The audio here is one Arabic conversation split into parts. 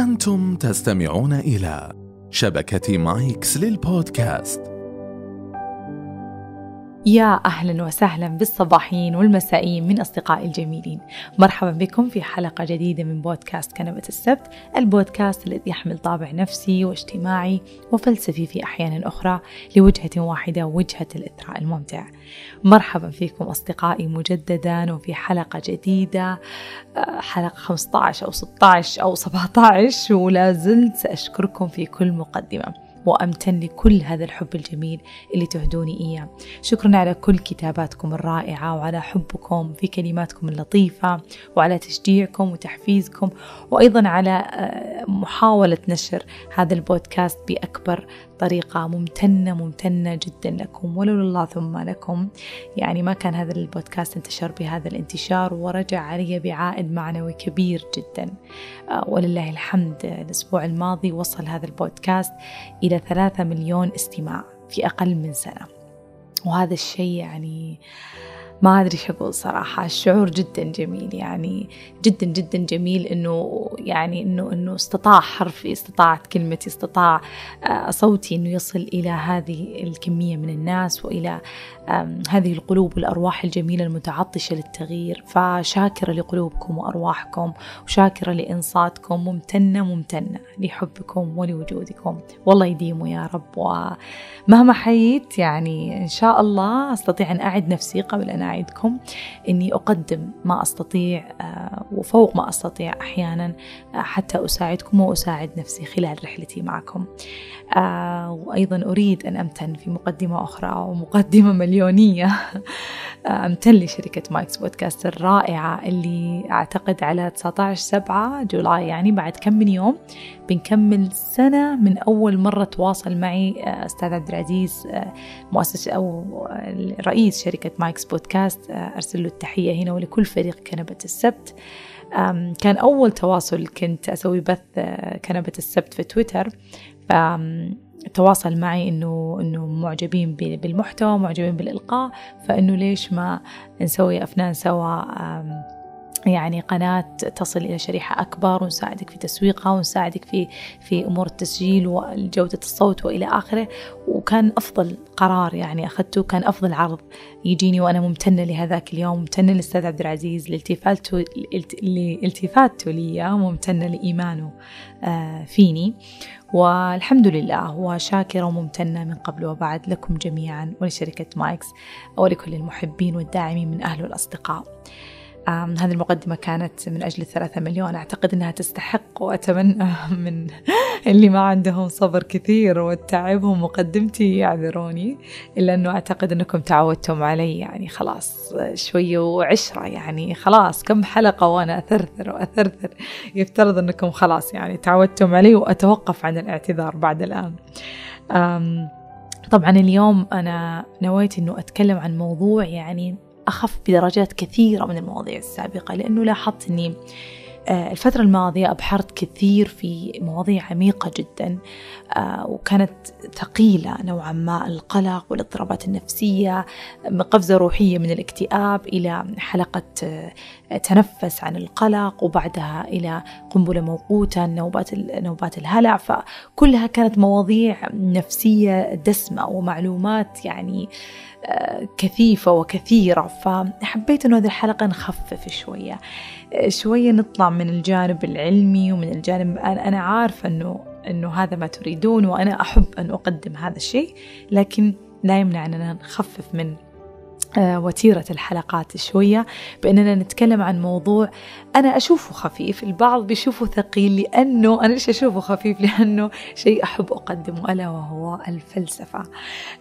أنتم تستمعون إلى شبكة مايكس للبودكاست. يا أهلا وسهلا بالصباحين والمسائيين من أصدقائي الجميلين. مرحبا بكم في حلقة جديدة من بودكاست كنبة السبت البودكاست الذي يحمل طابع نفسي واجتماعي وفلسفي في أحيان أخرى لوجهة واحدة وجهة الإثراء الممتع. مرحبا فيكم أصدقائي مجددا وفي حلقة جديدة آه، حلقة 15 أو 16 أو 17 ولا زلت سأشكركم في كل مقدمة. وأمتن لكل هذا الحب الجميل اللي تهدوني إياه. شكرا على كل كتاباتكم الرائعة وعلى حبكم في كلماتكم اللطيفة وعلى تشجيعكم وتحفيزكم وأيضا على آه، محاولة نشر هذا البودكاست بأكبر طريقة ممتنة ممتنة جدا لكم ولولا الله ثم لكم. يعني ما كان هذا البودكاست انتشر بهذا الانتشار ورجع علي بعائد معنوي كبير جدا. آه، ولله الحمد. الأسبوع الماضي وصل هذا البودكاست إلى ثلاثة مليون استماع في أقل من سنة. وهذا الشيء يعني ما أدري شو أقول صراحة. الشعور جدا جميل يعني جدا جدا جميل إنه يعني إنه إنه استطاع حرفي استطاعت كلمتي استطاع آه، صوتي إنه يصل إلى هذه الكمية من الناس وإلى هذه القلوب والأرواح الجميلة المتعطشة للتغيير. فشاكرة لقلوبكم وأرواحكم وشاكرة لإنصاتكم. ممتنة ممتنة لحبكم ولوجودكم. والله يديموا يا رب. ومهما حييت يعني إن شاء الله أستطيع أن أعد نفسي قبل أن أعدكم أني أقدم ما أستطيع آه، وفوق ما أستطيع أحيانا آه، حتى أساعدكم وأساعد نفسي خلال رحلتي معكم. آه، وأيضا أريد أن أمتن في مقدمة أخرى ومقدمة مليونية أمتن لشركة مايكس بودكاست الرائعة اللي أعتقد على 19 سبعة July يعني بعد كم من يوم بنكمل سنة من أول مرة تواصل معي أستاذ عبد العزيز مؤسس أو رئيس شركة مايكس بودكاست. أرسل له التحية هنا ولكل فريق كنبة السبت. كان أول تواصل كنت أسوي بث كنبة السبت في تويتر. تواصل معي إنه إنه معجبين بالمحتوى معجبين بالإلقاء. فإنه ليش ما نسوي أفنان سوا؟ يعني قناة تصل إلى شريحة أكبر ونساعدك في تسويقها ونساعدك في في أمور التسجيل وجودة الصوت وإلى آخره. وكان أفضل قرار يعني أخذته كان أفضل عرض يجيني وأنا ممتنة لهذاك اليوم ممتنة للأستاذ عبد العزيز لالتفاته لالتفاته لي ممتنة لإيمانه آه، فيني. والحمد لله وشاكرة وممتنة من قبل وبعد لكم جميعا ولشركة مايكس ولكل المحبين والداعمين من أهل والأصدقاء هذه المقدمة كانت من أجل الثلاثة مليون. أعتقد أنها تستحق وأتمنى من اللي ما عندهم صبر كثير وتعبهم مقدمتي يعذروني إلا أنه أعتقد أنكم تعودتم علي. يعني خلاص شوية وعشرة يعني خلاص كم حلقة وأنا أثرثر وأثرثر. يفترض أنكم خلاص يعني تعودتم علي وأتوقف عن الاعتذار بعد الآن. طبعا اليوم أنا نويت أنه أتكلم عن موضوع يعني أخف بدرجات كثيرة من المواضيع السابقة لأنه لاحظت أني آه، الفترة الماضية أبحرت كثير في مواضيع عميقة جدا آه، وكانت ثقيلة نوعا ما القلق والاضطرابات النفسية قفزة روحية من الاكتئاب إلى حلقة آه، تنفس عن القلق وبعدها إلى قنبلة موقوتة نوبات نوبات الهلع. فكلها كانت مواضيع نفسية دسمة ومعلومات يعني كثيفة وكثيرة فحبيت أنه هذه الحلقة نخفف شوية. شوية نطلع من الجانب العلمي ومن الجانب أنا عارفة أنه أنه هذا ما تريدون وأنا أحب أن أقدم هذا الشيء لكن لا يمنع أننا نخفف من وتيرة الحلقات شوية بأننا نتكلم عن موضوع أنا أشوفه خفيف البعض بيشوفه ثقيل لأنه أنا ليش أشوفه خفيف؟ لأنه شيء أحب أقدمه ألا وهو الفلسفة.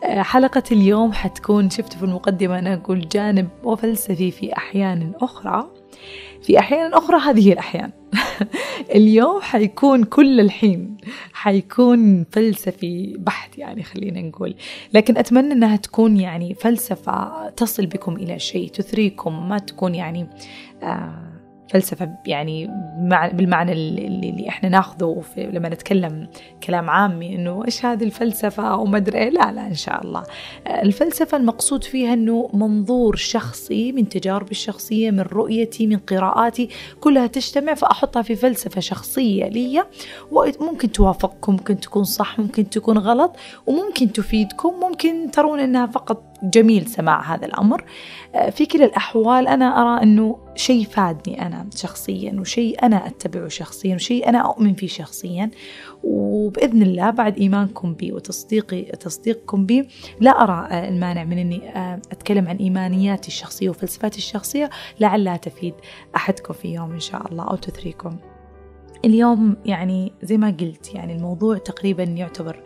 آه، حلقة اليوم حتكون شفت في المقدمة أنا أقول جانب وفلسفي في أحيان أخرى. في أحيان أخرى هذه الأحيان. اليوم حيكون كل الحين حيكون فلسفي بحت يعني خلينا نقول. لكن أتمنى أنها تكون يعني فلسفة تصل بكم إلى شيء تثريكم ما تكون يعني آه فلسفة يعني بالمعنى اللي, اللي إحنا ناخذه لما نتكلم كلام عامي إنه إيش هذه الفلسفة أو ما أدري إيه. لا لا إن شاء الله الفلسفة المقصود فيها إنه منظور شخصي من تجاربي الشخصية من رؤيتي من قراءاتي كلها تجتمع فأحطها في فلسفة شخصية لي وممكن توافقكم ممكن تكون صح ممكن تكون غلط وممكن تفيدكم ممكن ترون إنها فقط جميل سماع هذا الأمر. في كلا الأحوال أنا أرى أنه شيء فادني أنا شخصيا وشيء أنا أتبعه شخصيا وشيء أنا أؤمن فيه شخصيا. وبإذن الله بعد إيمانكم بي وتصديقي تصديقكم بي لا أرى المانع من أني أتكلم عن إيمانياتي الشخصية وفلسفاتي الشخصية. لعلها تفيد أحدكم في يوم إن شاء الله أو تثريكم. اليوم يعني زي ما قلت يعني الموضوع تقريبا يعتبر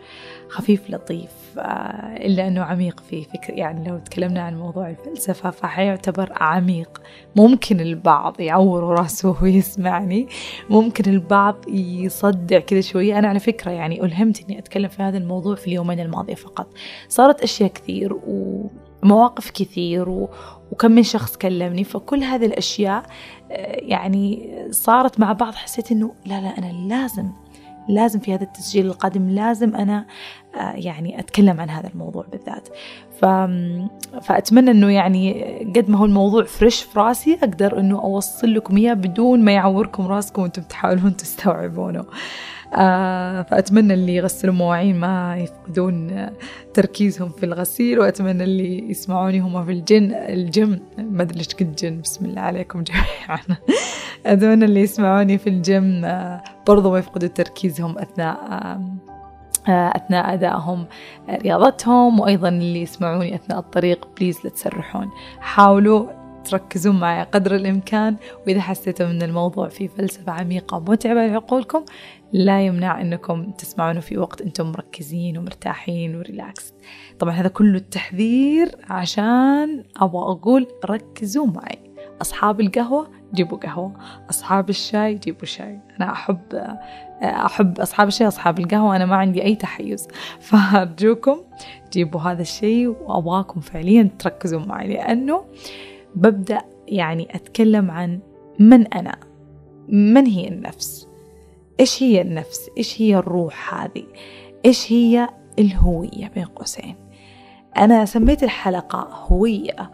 خفيف لطيف. آه، إلا أنه عميق في فكر يعني لو تكلمنا عن موضوع الفلسفة فحيعتبر عميق. ممكن البعض يعور رأسه ويسمعني. ممكن البعض يصدع كذا شوية أنا على فكرة يعني ألهمت أني أتكلم في هذا الموضوع في اليومين الماضية فقط. صارت أشياء كثير و مواقف كثير و... وكم من شخص كلمني. فكل هذه الأشياء آه، يعني صارت مع بعض. حسيت إنه لا لا أنا لازم لازم في هذا التسجيل القادم لازم أنا يعني أتكلم عن هذا الموضوع بالذات. ف... فأتمنى أنه يعني قد ما هو الموضوع فريش في راسي أقدر أنه أوصل لكم إياه بدون ما يعوركم راسكم وأنتم تحاولون تستوعبونه. آه فأتمنى اللي يغسلوا مواعين ما يفقدون تركيزهم في الغسيل وأتمنى اللي يسمعوني هم في الجن الجيم. ما أدري ليش قلت جن بسم الله عليكم جميعا. أتمنى اللي يسمعوني في الجيم آه برضو ما يفقدوا تركيزهم أثناء آه أثناء أدائهم رياضتهم وأيضا اللي يسمعوني أثناء الطريق please لا تسرحون. حاولوا تركزون معي قدر الإمكان وإذا حسيتوا أن الموضوع فيه فلسفة عميقة متعبة لعقولكم لا يمنع أنكم تسمعونه في وقت أنتم مركزين ومرتاحين وريلاكس. طبعا هذا كله التحذير عشان أبغى أقول ركزوا معي. أصحاب القهوة جيبوا قهوة أصحاب الشاي جيبوا شاي. أنا أحب أحب أصحاب الشاي أصحاب القهوة أنا ما عندي أي تحيز. فأرجوكم جيبوا هذا الشيء وأبغاكم فعليا تركزوا معي لأنه ببدأ يعني أتكلم عن من أنا من هي النفس؟ إيش هي النفس؟ إيش هي الروح هذه؟ إيش هي الهوية بين قوسين؟ أنا سميت الحلقة هوية.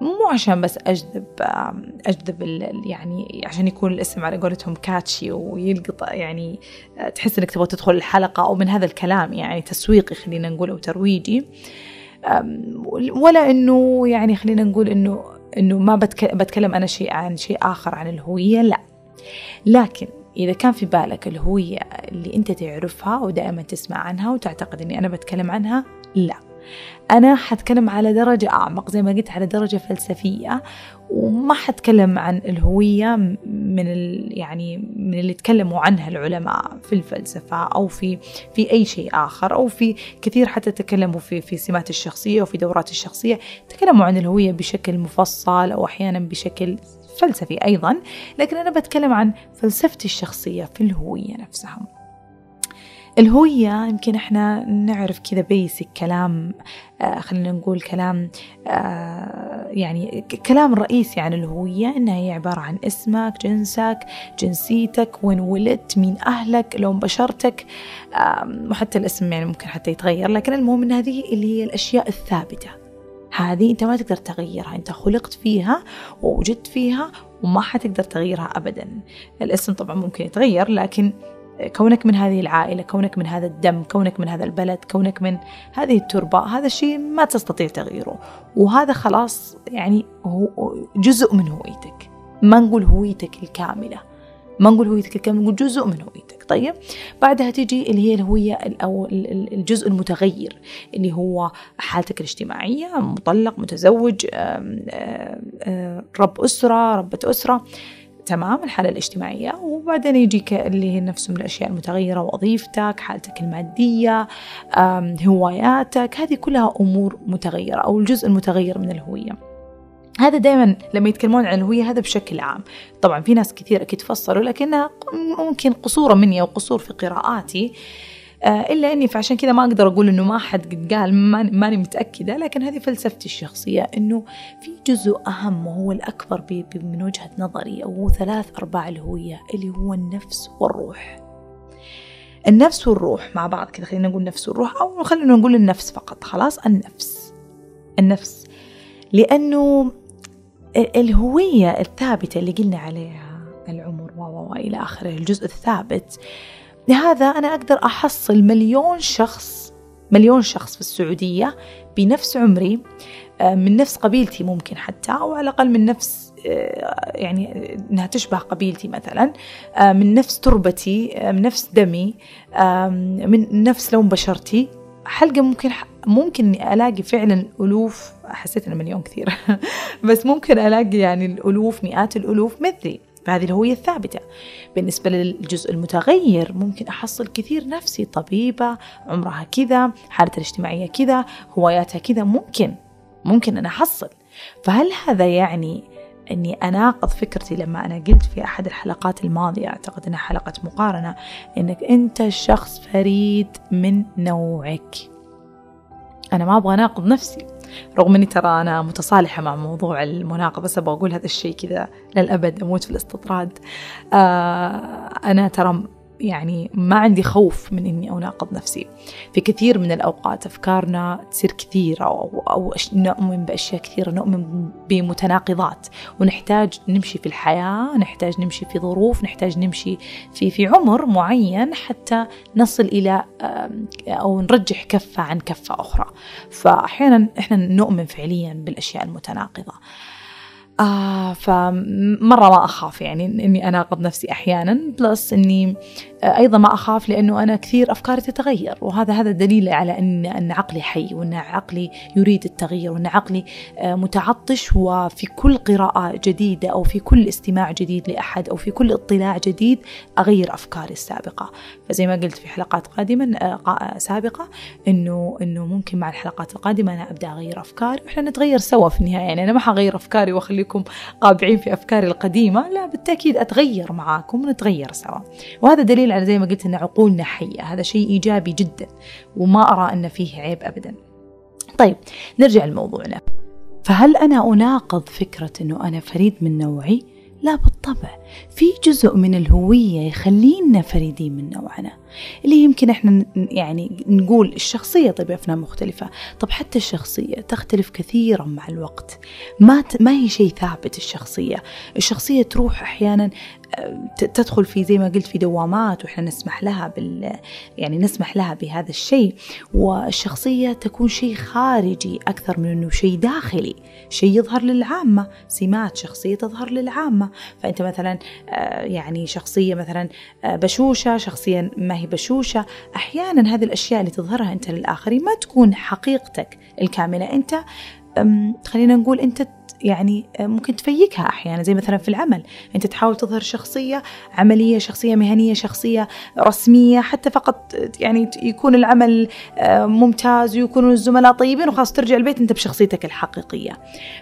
مو عشان بس أجذب أجذب يعني عشان يكون الاسم على قولتهم كاتشي ويلقط يعني تحس إنك تبغى تدخل الحلقة أو من هذا الكلام يعني تسويقي خلينا نقول أو ترويجي. ولا إنه يعني خلينا نقول إنه إنه ما بتكلم أنا شيء عن شيء آخر عن الهوية لا. لكن إذا كان في بالك الهوية اللي أنت تعرفها ودائما تسمع عنها وتعتقد أني أنا بتكلم عنها لا. أنا حتكلم على درجة أعمق زي ما قلت على درجة فلسفية وما حتكلم عن الهوية من ال يعني من اللي تكلموا عنها العلماء في الفلسفة أو في في أي شيء آخر أو في كثير حتى تكلموا في في سمات الشخصية وفي دورات الشخصية تكلموا عن الهوية بشكل مفصل أو أحيانا بشكل فلسفي أيضا لكن أنا بتكلم عن فلسفتي الشخصية في الهوية نفسها. الهوية يمكن إحنا نعرف كذا بيسك كلام آه خلينا نقول كلام آه يعني كلام رئيسي عن الهوية إنها هي عبارة عن اسمك جنسك جنسيتك وين ولدت مين أهلك لون بشرتك آه وحتى الاسم يعني ممكن حتى يتغير لكن المهم إن هذه اللي هي الأشياء الثابتة. هذه أنت ما تقدر تغيرها أنت خلقت فيها ووجدت فيها وما حتقدر تغيرها ابدا. الاسم طبعا ممكن يتغير لكن كونك من هذه العائلة كونك من هذا الدم كونك من هذا البلد كونك من هذه التربة هذا الشيء ما تستطيع تغييره. وهذا خلاص يعني هو جزء من هويتك. ما نقول هويتك الكاملة ما نقول هويتك الكاملة نقول جزء من هويتك. طيب بعدها تيجي اللي هي الهوية أو الجزء المتغير اللي هو حالتك الاجتماعية مطلق متزوج رب أسرة ربة أسرة. تمام الحالة الاجتماعية. وبعدين يجيك اللي هي نفسه من الأشياء المتغيرة وظيفتك حالتك المادية هواياتك. هذه كلها أمور متغيرة أو الجزء المتغير من الهوية. هذا دائما لما يتكلمون عن الهوية هذا بشكل عام. طبعا في ناس كثير أكيد فصلوا لكنها ممكن قصورا مني أو قصور في قراءاتي. إلا أني فعشان كذا ما أقدر أقول أنه ما حد قال ماني متأكدة لكن هذه فلسفتي الشخصية أنه في جزء أهم وهو الأكبر من وجهة نظري أو ثلاث أرباع الهوية اللي هو النفس والروح. النفس والروح مع بعض كذا خلينا نقول نفس والروح أو خلينا نقول النفس فقط. خلاص النفس. النفس. لأنه الهوية الثابتة اللي قلنا عليها العمر و إلى آخره الجزء الثابت لهذا أنا أقدر أحصل مليون شخص مليون شخص في السعودية بنفس عمري آه، من نفس قبيلتي ممكن حتى أو على الأقل من نفس آه، يعني إنها تشبه قبيلتي مثلا آه، من نفس تربتي من نفس دمي من نفس لون بشرتي. حلقة ممكن ممكن إني ألاقي فعلا ألوف حسيت إنه مليون كثير بس ممكن ألاقي يعني الالوف مئات الألوف مثلي. فهذه الهوية الثابتة. بالنسبة للجزء المتغير ممكن أحصل كثير نفسي طبيبة عمرها كذا حالتها الاجتماعية كذا هواياتها كذا ممكن ممكن أنا أحصل. فهل هذا يعني أني أناقض فكرتي لما أنا قلت في أحد الحلقات الماضية أعتقد أنها حلقة مقارنة أنك أنت شخص فريد من نوعك؟ أنا ما أبغى أناقض نفسي. رغم أني ترى أنا متصالحة مع موضوع المناقضة بس أبغى أقول هذا الشيء كذا للأبد أموت في الاستطراد. آه أنا ترى يعني ما عندي خوف من إني أناقض نفسي. في كثير من الأوقات أفكارنا تصير كثيرة أو أو نؤمن بأشياء كثيرة نؤمن بمتناقضات. ونحتاج نمشي في الحياة نحتاج نمشي في ظروف نحتاج نمشي في في عمر معين حتى نصل إلى أو نرجح كفة عن كفة أخرى. فأحيانا إحنا نؤمن فعليا بالأشياء المتناقضة. آه فمرة ما أخاف يعني إني أناقض نفسي أحيانا بلس إني أيضا ما أخاف لأنه أنا كثير أفكاري تتغير وهذا هذا دليل على أن أن عقلي حي وأن عقلي يريد التغيير وأن عقلي آه، متعطش وفي كل قراءة جديدة أو في كل استماع جديد لأحد أو في كل اطلاع جديد أغير أفكاري السابقة. فزي ما قلت في حلقات قادمة آه، سابقة إنه إنه ممكن مع الحلقات القادمة أنا أبدأ أغير أفكاري وإحنا نتغير سوا في النهاية. يعني أنا ما حغير أفكاري وأخليكم قابعين في أفكاري القديمة لا بالتأكيد أتغير معاكم ونتغير سوا. وهذا دليل على زي ما قلت أن عقولنا حية هذا شيء إيجابي جدا وما أرى أن فيه عيب أبدا. طيب نرجع لموضوعنا. فهل أنا أناقض فكرة أنه أنا فريد من نوعي؟ لا بالطبع. في جزء من الهوية يخلينا فريدين من نوعنا. اللي يمكن إحنا يعني نقول الشخصية طيب أفنان مختلفة. طب حتى الشخصية تختلف كثيرا مع الوقت. ما ما هي شيء ثابت الشخصية. الشخصية تروح أحيانا تدخل في زي ما قلت في دوامات وإحنا نسمح لها بال يعني نسمح لها بهذا الشيء. والشخصية تكون شيء خارجي أكثر من أنه شيء داخلي شيء يظهر للعامة. سمات شخصية تظهر للعامة. فأنت مثلا آه، يعني شخصية مثلا آه، بشوشة شخصية ما هي بشوشة. أحيانا هذه الأشياء اللي تظهرها أنت للآخرين ما تكون حقيقتك الكاملة. أنت خلينا نقول أنت يعني آه، ممكن تفيكها أحيانا. زي مثلا في العمل أنت تحاول تظهر شخصية عملية شخصية مهنية شخصية رسمية حتى فقط يعني يكون العمل آه، ممتاز ويكونوا الزملاء طيبين وخلاص ترجع البيت أنت بشخصيتك الحقيقية.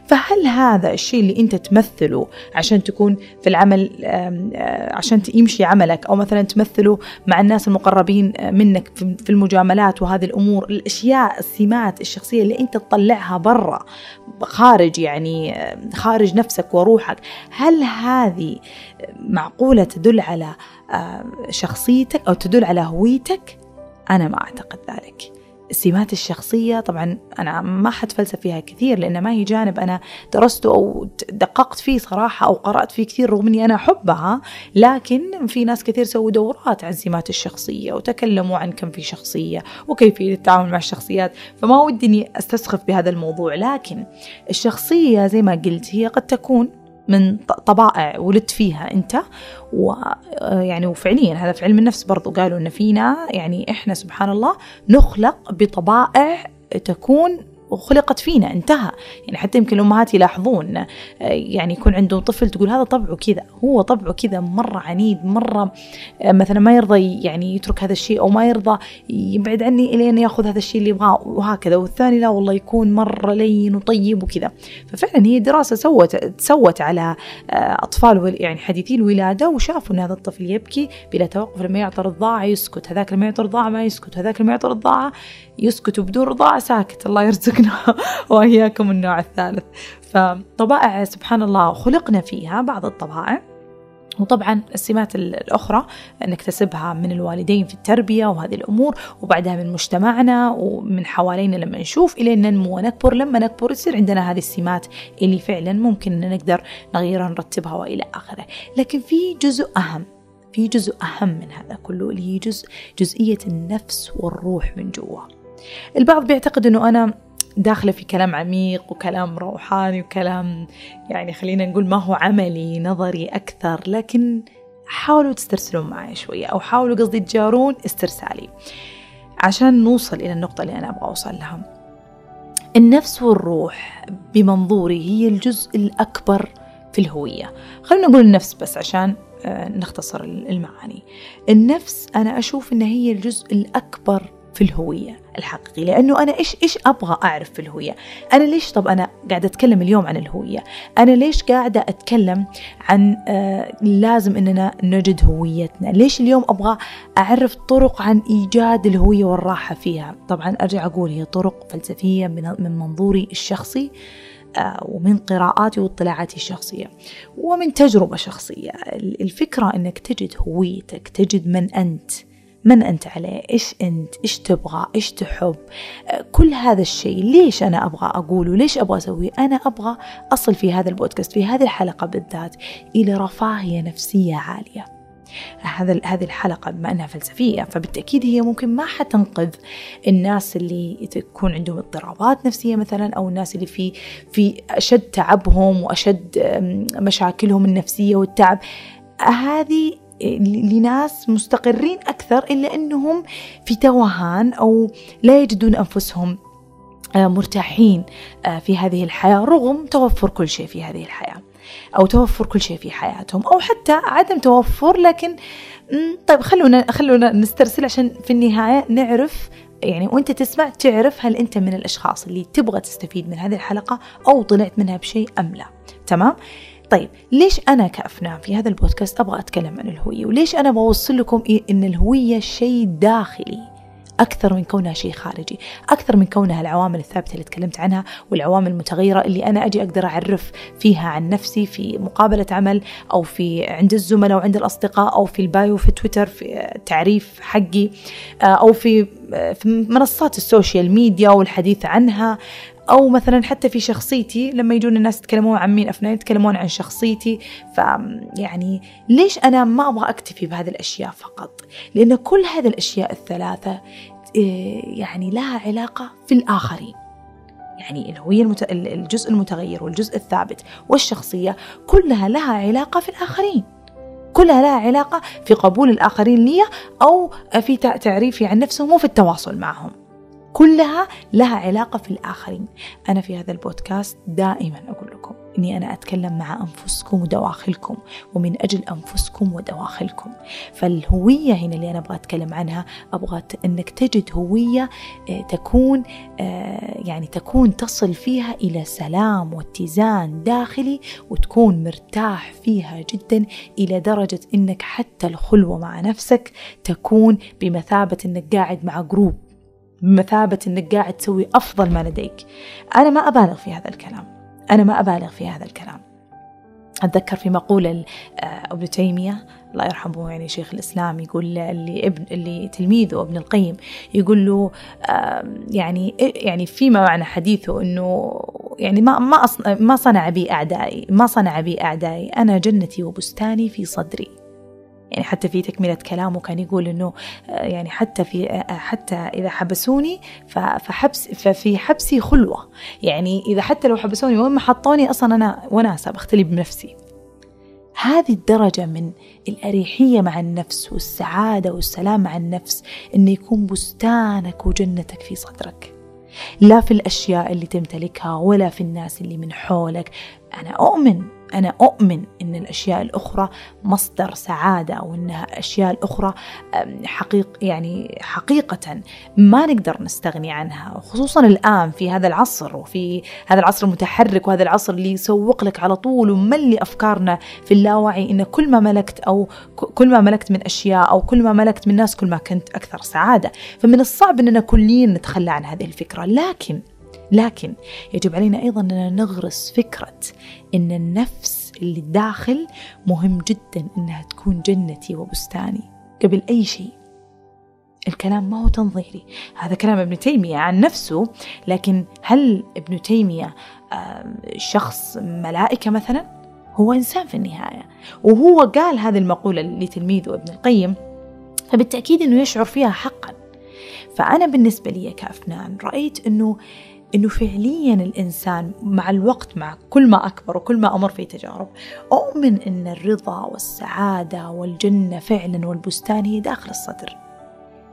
فهل هذا الشيء اللي أنت تمثله عشان تكون في العمل آه، عشان يمشي عملك أو مثلا تمثله مع الناس المقربين منك في المجاملات وهذه الأمور الأشياء السمات الشخصية اللي أنت تطلعها برا خارج يعني خارج نفسك وروحك. هل هذه معقولة تدل على آه، شخصيتك أو تدل على هويتك؟ أنا ما أعتقد ذلك. السمات الشخصية طبعا أنا ما حتفلسف فيها كثير لأن ما هي جانب أنا درسته أو دققت فيه صراحة أو قرأت فيه كثير رغم أني أنا أحبها لكن في ناس كثير سووا دورات عن سمات الشخصية وتكلموا عن كم في شخصية وكيفية التعامل مع الشخصيات فما ودي أني أستسخف بهذا الموضوع لكن الشخصية زي ما قلت هي قد تكون من طبائع ولدت فيها انت. ويعني وفعليا هذا في علم النفس برضو قالوا إن فينا يعني إحنا سبحان الله نخلق بطبائع تكون خلقت فينا انتهى. يعني حتى يمكن الأمهات يلاحظون آه، يعني يكون عندهم طفل تقول هذا طبعه كذا هو طبعه كذا مرة عنيد مرة آه، مثلا ما يرضى يعني يترك هذا الشيء أو ما يرضى يبعد عني إلين يأخذ هذا الشيء اللي يبغاه وهكذا. والثاني لا والله يكون مرة لين وطيب وكذا. ففعلا هي دراسة سوت تسوت على أطفال يعني حديثي الولادة وشافوا أن هذا الطفل يبكي بلا توقف لما يعطى رضاعة يسكت هذاك لما يعطى رضاعة ما يسكت هذاك لما يعطى رضاعة يسكت بدون رضاعة ساكت. الله يرزقنا. وإياكم النوع الثالث. فطبائع سبحان الله خلقنا فيها بعض الطبائع وطبعا السمات الأخرى نكتسبها من الوالدين في التربية وهذه الأمور وبعدها من مجتمعنا ومن حوالينا لما نشوف إلى أن ننمو ونكبر. لما نكبر يصير عندنا هذه السمات اللي فعلا ممكن أن نقدر نغيرها نرتبها وإلى آخره. لكن في جزء أهم في جزء أهم من هذا كله اللي هي جزء جزئية النفس والروح من جوا. البعض بيعتقد أنه أنا داخلة في كلام عميق وكلام روحاني وكلام يعني خلينا نقول ما هو عملي نظري أكثر لكن حاولوا تسترسلون معي شوية أو حاولوا قصدي تجارون استرسالي. عشان نوصل إلى النقطة اللي أنا أبغى أوصل لها. النفس والروح بمنظوري هي الجزء الأكبر في الهوية. خلينا نقول النفس بس عشان آه، نختصر المعاني. النفس أنا أشوف أنها هي الجزء الأكبر في الهوية الحقيقية. لأنه أنا إيش إيش أبغى أعرف في الهوية؟ أنا ليش طب أنا قاعدة أتكلم اليوم عن الهوية. أنا ليش قاعدة أتكلم عن آه لازم أننا نجد هويتنا؟ ليش اليوم أبغى أعرف طرق عن إيجاد الهوية والراحة فيها؟ طبعا أرجع أقول هي طرق فلسفية من, من منظوري الشخصي آه، ومن قراءاتي واطلاعاتي الشخصية ومن تجربة شخصية. الفكرة أنك تجد هويتك تجد من أنت. من أنت عليه؟ إيش أنت؟ إيش تبغى؟ إيش تحب؟ كل هذا الشيء ليش أنا أبغى أقوله؟ ليش أبغى أسويه؟ أنا أبغى أصل في هذا البودكاست في هذه الحلقة بالذات إلى رفاهية نفسية عالية. هذا هذه الحلقة بما أنها فلسفية فبالتأكيد هي ممكن ما حتنقذ الناس اللي تكون عندهم اضطرابات نفسية مثلا أو الناس اللي في في أشد تعبهم وأشد مشاكلهم النفسية والتعب. هذه لناس مستقرين أكثر إلا أنهم في توهان أو لا يجدون أنفسهم آه، مرتاحين آه، في هذه الحياة رغم توفر كل شيء في هذه الحياة أو توفر كل شيء في حياتهم أو حتى عدم توفر لكن طيب خلونا خلونا نسترسل عشان في النهاية نعرف يعني وأنت تسمع تعرف هل أنت من الأشخاص اللي تبغى تستفيد من هذه الحلقة أو طلعت منها بشيء أم لا. تمام؟ طيب ليش أنا كأفنان في هذا البودكاست أبغى أتكلم عن الهوية؟ وليش أنا بوصل لكم إيه إن الهوية شيء داخلي أكثر من كونها شيء خارجي أكثر من كونها العوامل الثابتة اللي تكلمت عنها والعوامل المتغيرة اللي أنا أجي أقدر أعرف فيها عن نفسي في مقابلة عمل أو في عند الزملاء وعند الأصدقاء أو في ال bio في تويتر في تعريف حقي آه، أو في آه، في منصات ال social media والحديث عنها. أو مثلا حتى في شخصيتي لما يجون الناس يتكلمون عن مين أفنان يتكلمون عن شخصيتي ف يعني ليش أنا ما أبغى أكتفي بهذه الأشياء فقط؟ لأن كل هذه الأشياء الثلاثة إيه، يعني لها علاقة في الآخرين. يعني الهوية المت... الجزء المتغير والجزء الثابت والشخصية كلها لها علاقة في الآخرين. كلها لها علاقة في قبول الآخرين لي أو في تعريفي عن نفسهم وفي التواصل معهم. كلها لها علاقة في الآخرين. أنا في هذا البودكاست دائما أقول لكم أني أنا أتكلم مع أنفسكم ودواخلكم ومن أجل أنفسكم ودواخلكم. فالهوية هنا اللي أنا أبغى أتكلم عنها أبغى أنك تجد هوية آه، تكون آه، يعني تكون تصل فيها إلى سلام واتزان داخلي وتكون مرتاح فيها جدا إلى درجة أنك حتى الخلوة مع نفسك تكون بمثابة أنك قاعد مع جروب بمثابة أنك قاعد تسوي أفضل ما لديك. أنا ما أبالغ في هذا الكلام. أنا ما أبالغ في هذا الكلام. أتذكر في مقولة آه، ابن تيمية الله يرحمه يعني شيخ الإسلام يقول اللي ابن اللي تلميذه ابن القيم يقول له يعني يعني فيما معنى حديثه إنه يعني ما ما ما صنع بي أعدائي ما صنع بي أعدائي. أنا جنتي وبستاني في صدري. يعني حتى في تكملة كلامه كان يقول إنه آه، يعني حتى في آه، آه، حتى إذا حبسوني فحبس ففي حبسي خلوة. يعني إذا حتى لو حبسوني وين ما حطوني أصلا أنا وناسة بختلي بنفسي. هذه الدرجة من الأريحية مع النفس والسعادة والسلام مع النفس إنه يكون بستانك وجنتك في صدرك. لا في الأشياء اللي تمتلكها ولا في الناس اللي من حولك. أنا أؤمن أنا أؤمن أن الأشياء الأخرى مصدر سعادة أو أنها الأخرى حقيق يعني حقيقة ما نقدر نستغني عنها خصوصا الآن في هذا العصر وفي هذا العصر المتحرك وهذا العصر اللي يسوق لك على طول وملي أفكارنا في اللاوعي أن كل ما ملكت أو كل ما ملكت من أشياء أو كل ما ملكت من ناس كل ما كنت أكثر سعادة. فمن الصعب أننا كليا نتخلى عن هذه الفكرة. لكن لكن يجب علينا أيضا أن نغرس فكرة أن النفس اللي داخل مهم جدا أنها تكون جنتي وبستاني. قبل أي شيء. الكلام ما هو تنظيري. هذا كلام ابن تيمية عن نفسه لكن هل ابن تيمية شخص ملائكة مثلا؟ هو إنسان في النهاية. وهو قال هذه المقولة لتلميذه ابن القيم فبالتأكيد أنه يشعر فيها حقا. فأنا بالنسبة لي كأفنان رأيت أنه إنه فعليا الإنسان مع الوقت مع كل ما أكبر وكل ما أمر في تجارب أؤمن إن الرضا والسعادة والجنة فعلا والبستان هي داخل الصدر.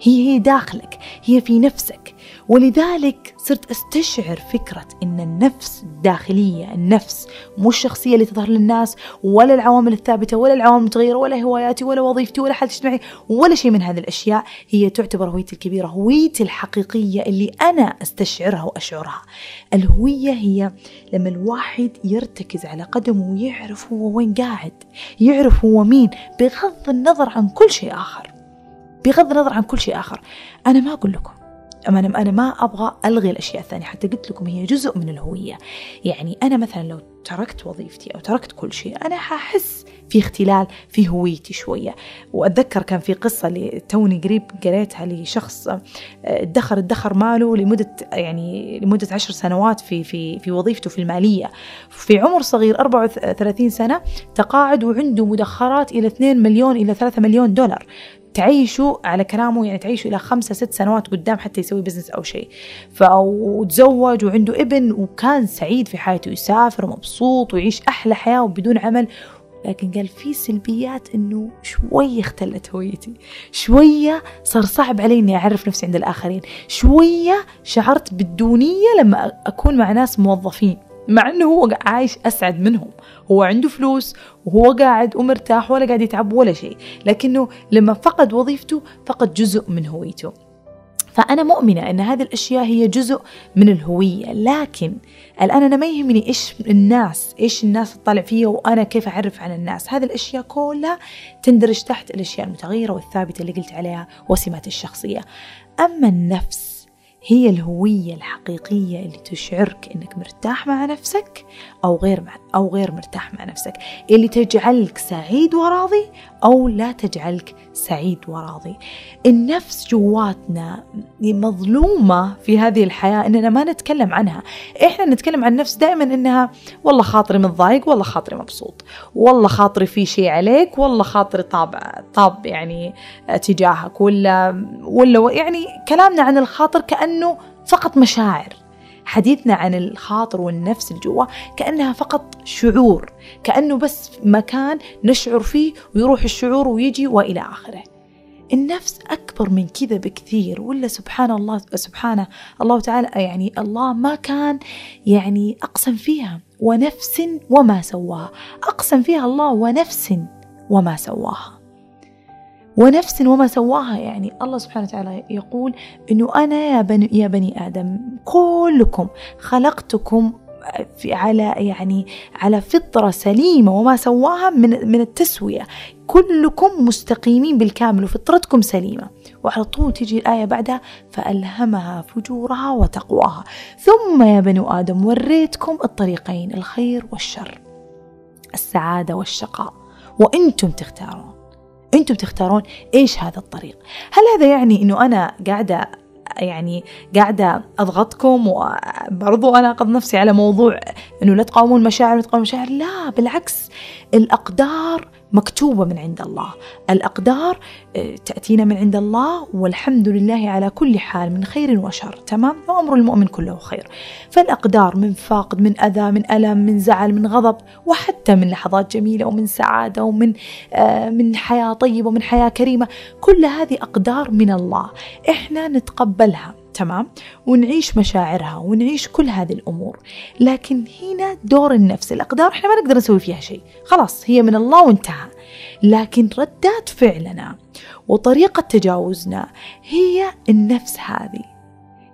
هي هي داخلك هي في نفسك. ولذلك صرت أستشعر فكرة إن النفس الداخلية النفس مو الشخصية اللي تظهر للناس ولا العوامل الثابتة ولا العوامل المتغيرة ولا هواياتي ولا وظيفتي ولا حالتي الاجتماعية ولا شيء من هذه الأشياء. هي تعتبر هويتي الكبيرة هويتي الحقيقية اللي أنا أستشعرها وأشعرها. الهوية هي لما الواحد يرتكز على قدمه ويعرف هو وين قاعد يعرف هو مين بغض النظر عن كل شيء آخر. بغض النظر عن كل شيء آخر. أنا ما أقول لكم أنا أنا ما أبغى ألغي الأشياء الثانية. حتى قلت لكم هي جزء من الهوية. يعني أنا مثلا لو تركت وظيفتي أو تركت كل شيء أنا حأحس في اختلال في هويتي شوية. وأتذكر كان في قصة اللي توني قريب قريتها لشخص آه، ادخر ادخر ماله لمدة يعني لمدة عشر سنوات في في في وظيفته في المالية. في عمر صغير 34 سنة تقاعد وعنده مدخرات إلى 2 مليون إلى 3 مليون دولار. تعيشوا على كلامه يعني تعيشوا إلى خمسة ست سنوات قدام حتى يسوي business أو شيء. وتزوج وعنده ابن وكان سعيد في حياته يسافر ومبسوط ويعيش أحلى حياة وبدون عمل. لكن قال في سلبيات إنه شوية اختلت هويتي. شوية صار صعب علي إني أعرف نفسي عند الآخرين. شوية شعرت بالدونية لما أكون مع ناس موظفين. مع إنه هو عايش أسعد منهم. هو عنده فلوس وهو قاعد ومرتاح ولا قاعد يتعب ولا شيء. لكنه لما فقد وظيفته فقد جزء من هويته. فأنا مؤمنة أن هذه الأشياء هي جزء من الهوية. لكن الآن أنا ما يهمني إيش الناس إيش الناس تطلع فيها وأنا كيف أعرف عن الناس. هذه الأشياء كلها تندرج تحت الأشياء المتغيرة والثابتة اللي قلت عليها وسمات الشخصية. أما النفس هي الهوية الحقيقية اللي تشعرك إنك مرتاح مع نفسك أو غير مع أو غير مرتاح مع نفسك، اللي تجعلك سعيد وراضي أو لا تجعلك سعيد وراضي. النفس جواتنا مظلومة في هذه الحياة إننا ما نتكلم عنها، إحنا نتكلم عن النفس دائما إنها والله خاطري متضايق، والله خاطري مبسوط، والله خاطري في شيء عليك، والله خاطري طاب طاب يعني تجاهك ولا ولا يعني كلامنا عن الخاطر كأن كأنه فقط مشاعر. حديثنا عن الخاطر والنفس الجوا كأنها فقط شعور كأنه بس مكان نشعر فيه ويروح الشعور ويجي وإلى آخره. النفس أكبر من كذا بكثير ولا سبحان الله سبحانه الله تعالى يعني الله ما كان يعني أقسم فيها ونفس وما سواها. أقسم فيها الله ونفس وما سواها. ونفس وما سواها. يعني الله سبحانه وتعالى يقول إنه أنا يا بني يا بني آدم كلكم خلقتكم في على يعني على فطرة سليمة وما سواها من من التسوية. كلكم مستقيمين بالكامل وفطرتكم سليمة. وعلى طول تجي الآية بعدها فألهمها فجورها وتقواها. ثم يا بنو آدم وريتكم الطريقين الخير والشر السعادة والشقاء وأنتم تختارون. أنتم تختارون إيش هذا الطريق. هل هذا يعني انه أنا قاعدة يعني قاعدة أضغطكم وبرضو أنا أقض نفسي على موضوع أنه لا تقاومون المشاعر لا تقاومون المشاعر لا بالعكس. الأقدار مكتوبة من عند الله. الأقدار آه، تأتينا من عند الله والحمد لله على كل حال من خير وشر. تمام؟ وأمر المؤمن كله خير. فالأقدار من فاقد من أذى من ألم من زعل من غضب وحتى من لحظات جميلة ومن سعادة ومن آه، من حياة طيبة ومن حياة كريمة. كل هذه أقدار من الله. إحنا نتقبلها. تمام؟ ونعيش مشاعرها ونعيش كل هذه الأمور. لكن هنا دور النفس الأقدار إحنا ما نقدر نسوي فيها شيء. خلاص هي من الله وانتهى. لكن ردات فعلنا وطريقة تجاوزنا هي النفس هذه.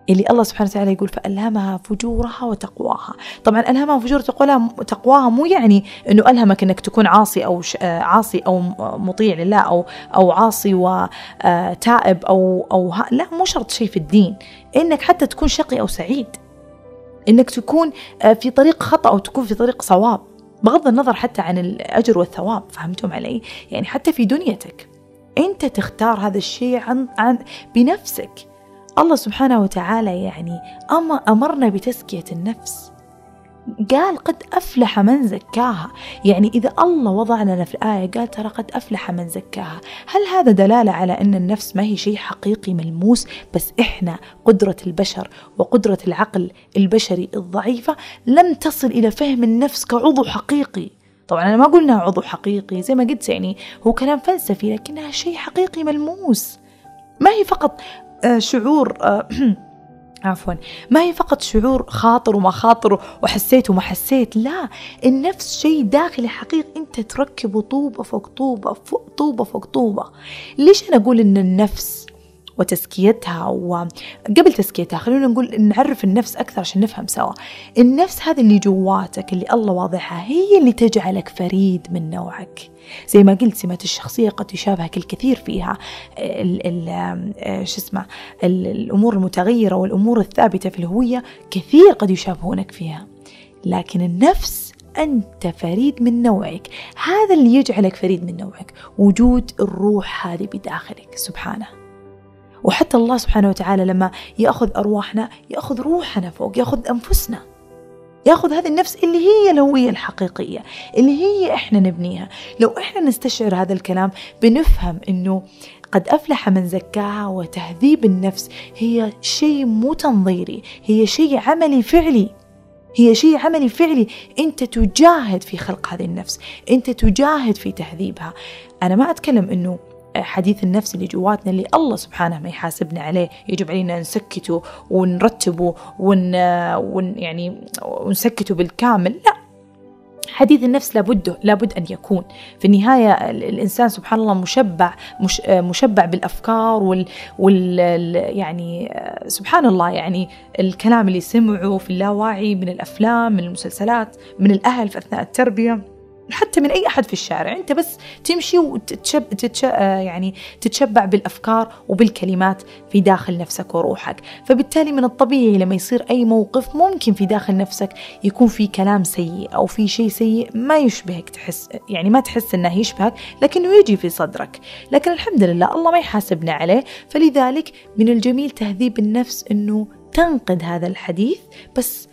اللي الله سبحانه وتعالى يقول فألهمها فجورها وتقواها. طبعا ألهمها وتقواها تقواها مو يعني أنه ألهمك أنك تكون عاصي أو عاصي أو مطيع لله أو أو عاصي وتائب أو أو لا مو شرط شيء في الدين. إنك حتى تكون شقي أو سعيد. إنك تكون في طريق خطأ أو تكون في طريق صواب. بغض النظر حتى عن الأجر والثواب فهمتم علي؟ يعني حتى في دنيتك. أنت تختار هذا الشيء عن, عن بنفسك. الله سبحانه وتعالى يعني أمرنا بتزكية النفس. قال قد أفلح من زكاها. يعني إذا الله وضع لنا في الآية قال ترى قد أفلح من زكاها. هل هذا دلالة على أن النفس ما هي شيء حقيقي ملموس؟ بس إحنا قدرة البشر وقدرة العقل البشري الضعيفة لم تصل إلى فهم النفس كعضو حقيقي. طبعا أنا ما قلنا عضو حقيقي زي ما قلت يعني هو كلام فلسفي لكنها شيء حقيقي ملموس. ما هي فقط شعور آه، عفوا. ما هي فقط شعور خاطر وما خاطر وحسيت وما حسيت لا النفس شيء داخلي حقيقي. انت تركبه طوبة فوق طوبة فوق طوبة فوق طوبة. ليش أنا أقول إن النفس وتزكيتها وقبل تزكيتها خلونا نقول نعرف النفس أكثر عشان نفهم سوا. النفس هذه اللي جواتك اللي الله واضحها هي اللي تجعلك فريد من نوعك. زي ما قلت سمات الشخصية قد يشابهك الكثير فيها. ال ال آه، شو اسمه الأمور المتغيرة والأمور الثابتة في الهوية كثير قد يشابهونك فيها. لكن النفس أنت فريد من نوعك. هذا اللي يجعلك فريد من نوعك. وجود الروح هذه بداخلك. سبحانه. وحتى الله سبحانه وتعالى لما يأخذ أرواحنا يأخذ روحنا فوق يأخذ أنفسنا. يأخذ هذه النفس اللي هي الهوية الحقيقية اللي هي إحنا نبنيها. لو إحنا نستشعر هذا الكلام بنفهم إنه قد أفلح من زكاها وتهذيب النفس هي شيء مو تنظيري هي شيء عملي فعلي. هي شيء عملي فعلي. أنت تجاهد في خلق هذه النفس أنت تجاهد في تهذيبها. أنا ما أتكلم إنه حديث النفس اللي جواتنا اللي الله سبحانه ما يحاسبنا عليه. يجب علينا نسكته ونرتبه ون, يعني ونسكته بالكامل. لا حديث النفس لابد لابد أن يكون. في النهاية الإنسان سبحان الله مشبع مش مشبع بالأفكار وال, وال يعني سبحان الله يعني الكلام اللي سمعه في اللاواعي من الأفلام من المسلسلات من الأهل في أثناء التربية. حتى من أي أحد في الشارع. أنت بس تمشي وتتشب تتش... آه، يعني تتشبع بالأفكار وبالكلمات في داخل نفسك وروحك. فبالتالي من الطبيعي لما يصير أي موقف ممكن في داخل نفسك يكون في كلام سيء أو في شيء سيء ما يشبهك تحس يعني ما تحس إنه يشبهك لكنه يجي في صدرك. لكن الحمد لله الله ما يحاسبنا عليه. فلذلك من الجميل تهذيب النفس إنه تنقد هذا الحديث بس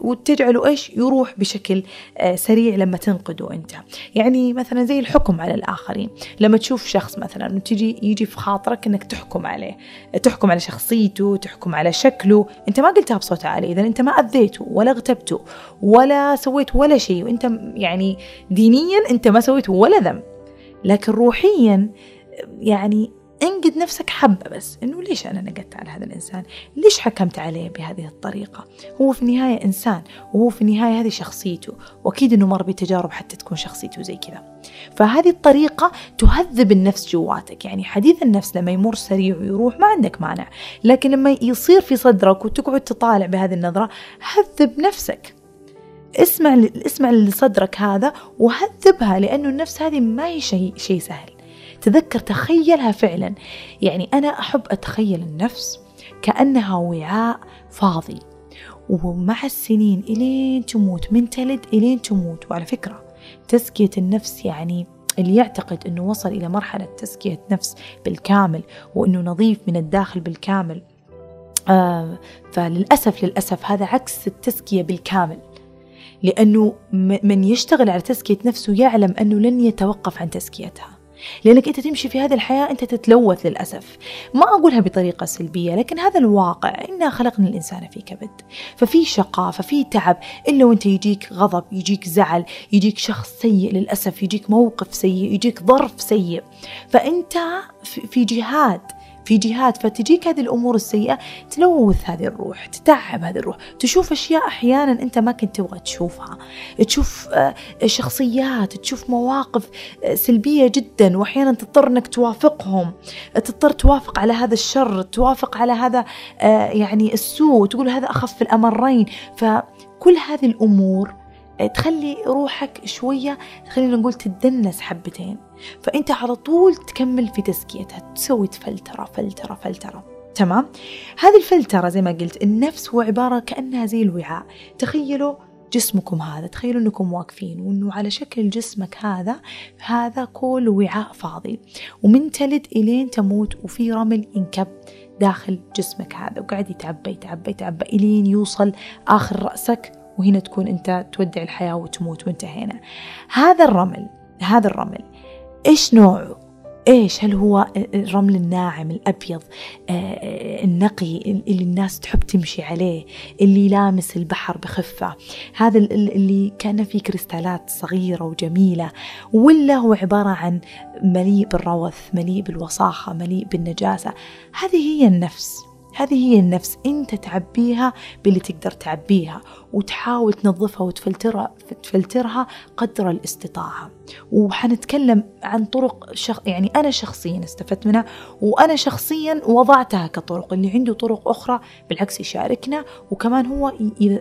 وتجعله إيش؟ يروح بشكل آه، سريع لما تنقده أنت. يعني مثلا زي الحكم على الآخرين. لما تشوف شخص مثلا تجي يجي في خاطرك إنك تحكم عليه. تحكم على شخصيته تحكم على شكله. أنت ما قلتها بصوت عالي اذا أنت ما أذيته ولا اغتبته ولا سويت ولا شيء. وأنت يعني دينيا أنت ما سويت ولا ذنب. لكن روحيا يعني انقد نفسك حبة بس إنه ليش أنا نقدت على هذا الإنسان؟ ليش حكمت عليه بهذه الطريقة؟ هو في النهاية إنسان وهو في النهاية هذه شخصيته وأكيد إنه مر بتجارب حتى تكون شخصيته زي كذا. فهذه الطريقة تهذب النفس جواتك يعني حديث النفس لما يمر سريع ويروح ما عندك مانع لكن لما يصير في صدرك وتقعد تطالع بهذه النظرة هذب نفسك. اسمع اسمع لصدرك هذا وهذبها لأنه النفس هذه ما هي شيء شيء سهل. تذكر تخيلها فعلا. يعني أنا أحب أتخيل النفس كأنها وعاء فاضي. ومع السنين إلين تموت من تلد إلين تموت. وعلى فكرة تزكية النفس يعني اللي يعتقد أنه وصل إلى مرحلة تزكية نفس بالكامل وأنه نظيف من الداخل بالكامل. آه فللأسف للأسف هذا عكس التزكية بالكامل. لأنه من يشتغل على تزكية نفسه يعلم أنه لن يتوقف عن تزكيتها. لأنك أنت تمشي في هذه الحياة أنت تتلوث للأسف. ما أقولها بطريقة سلبية لكن هذا الواقع إنا خلقنا الإنسان في كبد. ففي شقاء ففي تعب. إلا وأنت يجيك غضب يجيك زعل يجيك شخص سيء للأسف يجيك موقف سيء يجيك ظرف سيء. فأنت في جهاد. في جهات فتجيك هذه الأمور السيئة تلوث هذه الروح تتعب هذه الروح تشوف أشياء أحيانا أنت ما كنت تبغى تشوفها تشوف آه، شخصيات تشوف مواقف آه، سلبية جدا وأحيانا تضطر أنك توافقهم تضطر توافق على هذا الشر توافق على هذا آه، يعني السوء تقول هذا أخف الأمرين فكل هذه الأمور تخلي روحك شوية خلينا نقول تدنس حبتين. فأنت على طول تكمل في تزكيتها تسوي فلترة فلترة فلترة. تمام؟ هذه الفلترة زي ما قلت النفس هو عبارة كأنها زي الوعاء. تخيلوا جسمكم هذا تخيلوا إنكم واقفين وإنه على شكل جسمك هذا هذا كل وعاء فاضي. ومن تلد إلين تموت وفي رمل ينكب داخل جسمك هذا وقاعد يتعبى يتعبى يتعبى إلين يوصل آخر رأسك. وهنا تكون أنت تودع الحياة وتموت وانتهينا. هذا الرمل هذا الرمل إيش نوعه؟ إيش؟ هل هو الرمل الناعم الأبيض آه، النقي اللي الناس تحب تمشي عليه اللي لامس البحر بخفة؟ هذا اللي كان فيه كريستالات صغيرة وجميلة ولا هو عبارة عن مليء بالروث مليء بالوساخه مليء بالنجاسة؟ هذه هي النفس. هذه هي النفس أنت تعبيها باللي تقدر تعبيها وتحاول تنظفها وتفلترها تفلترها قدر الاستطاعة. وحنتكلم عن طرق شخ... يعني أنا شخصيا استفدت منها وأنا شخصيا وضعتها كطرق اللي عنده طرق أخرى بالعكس يشاركنا وكمان هو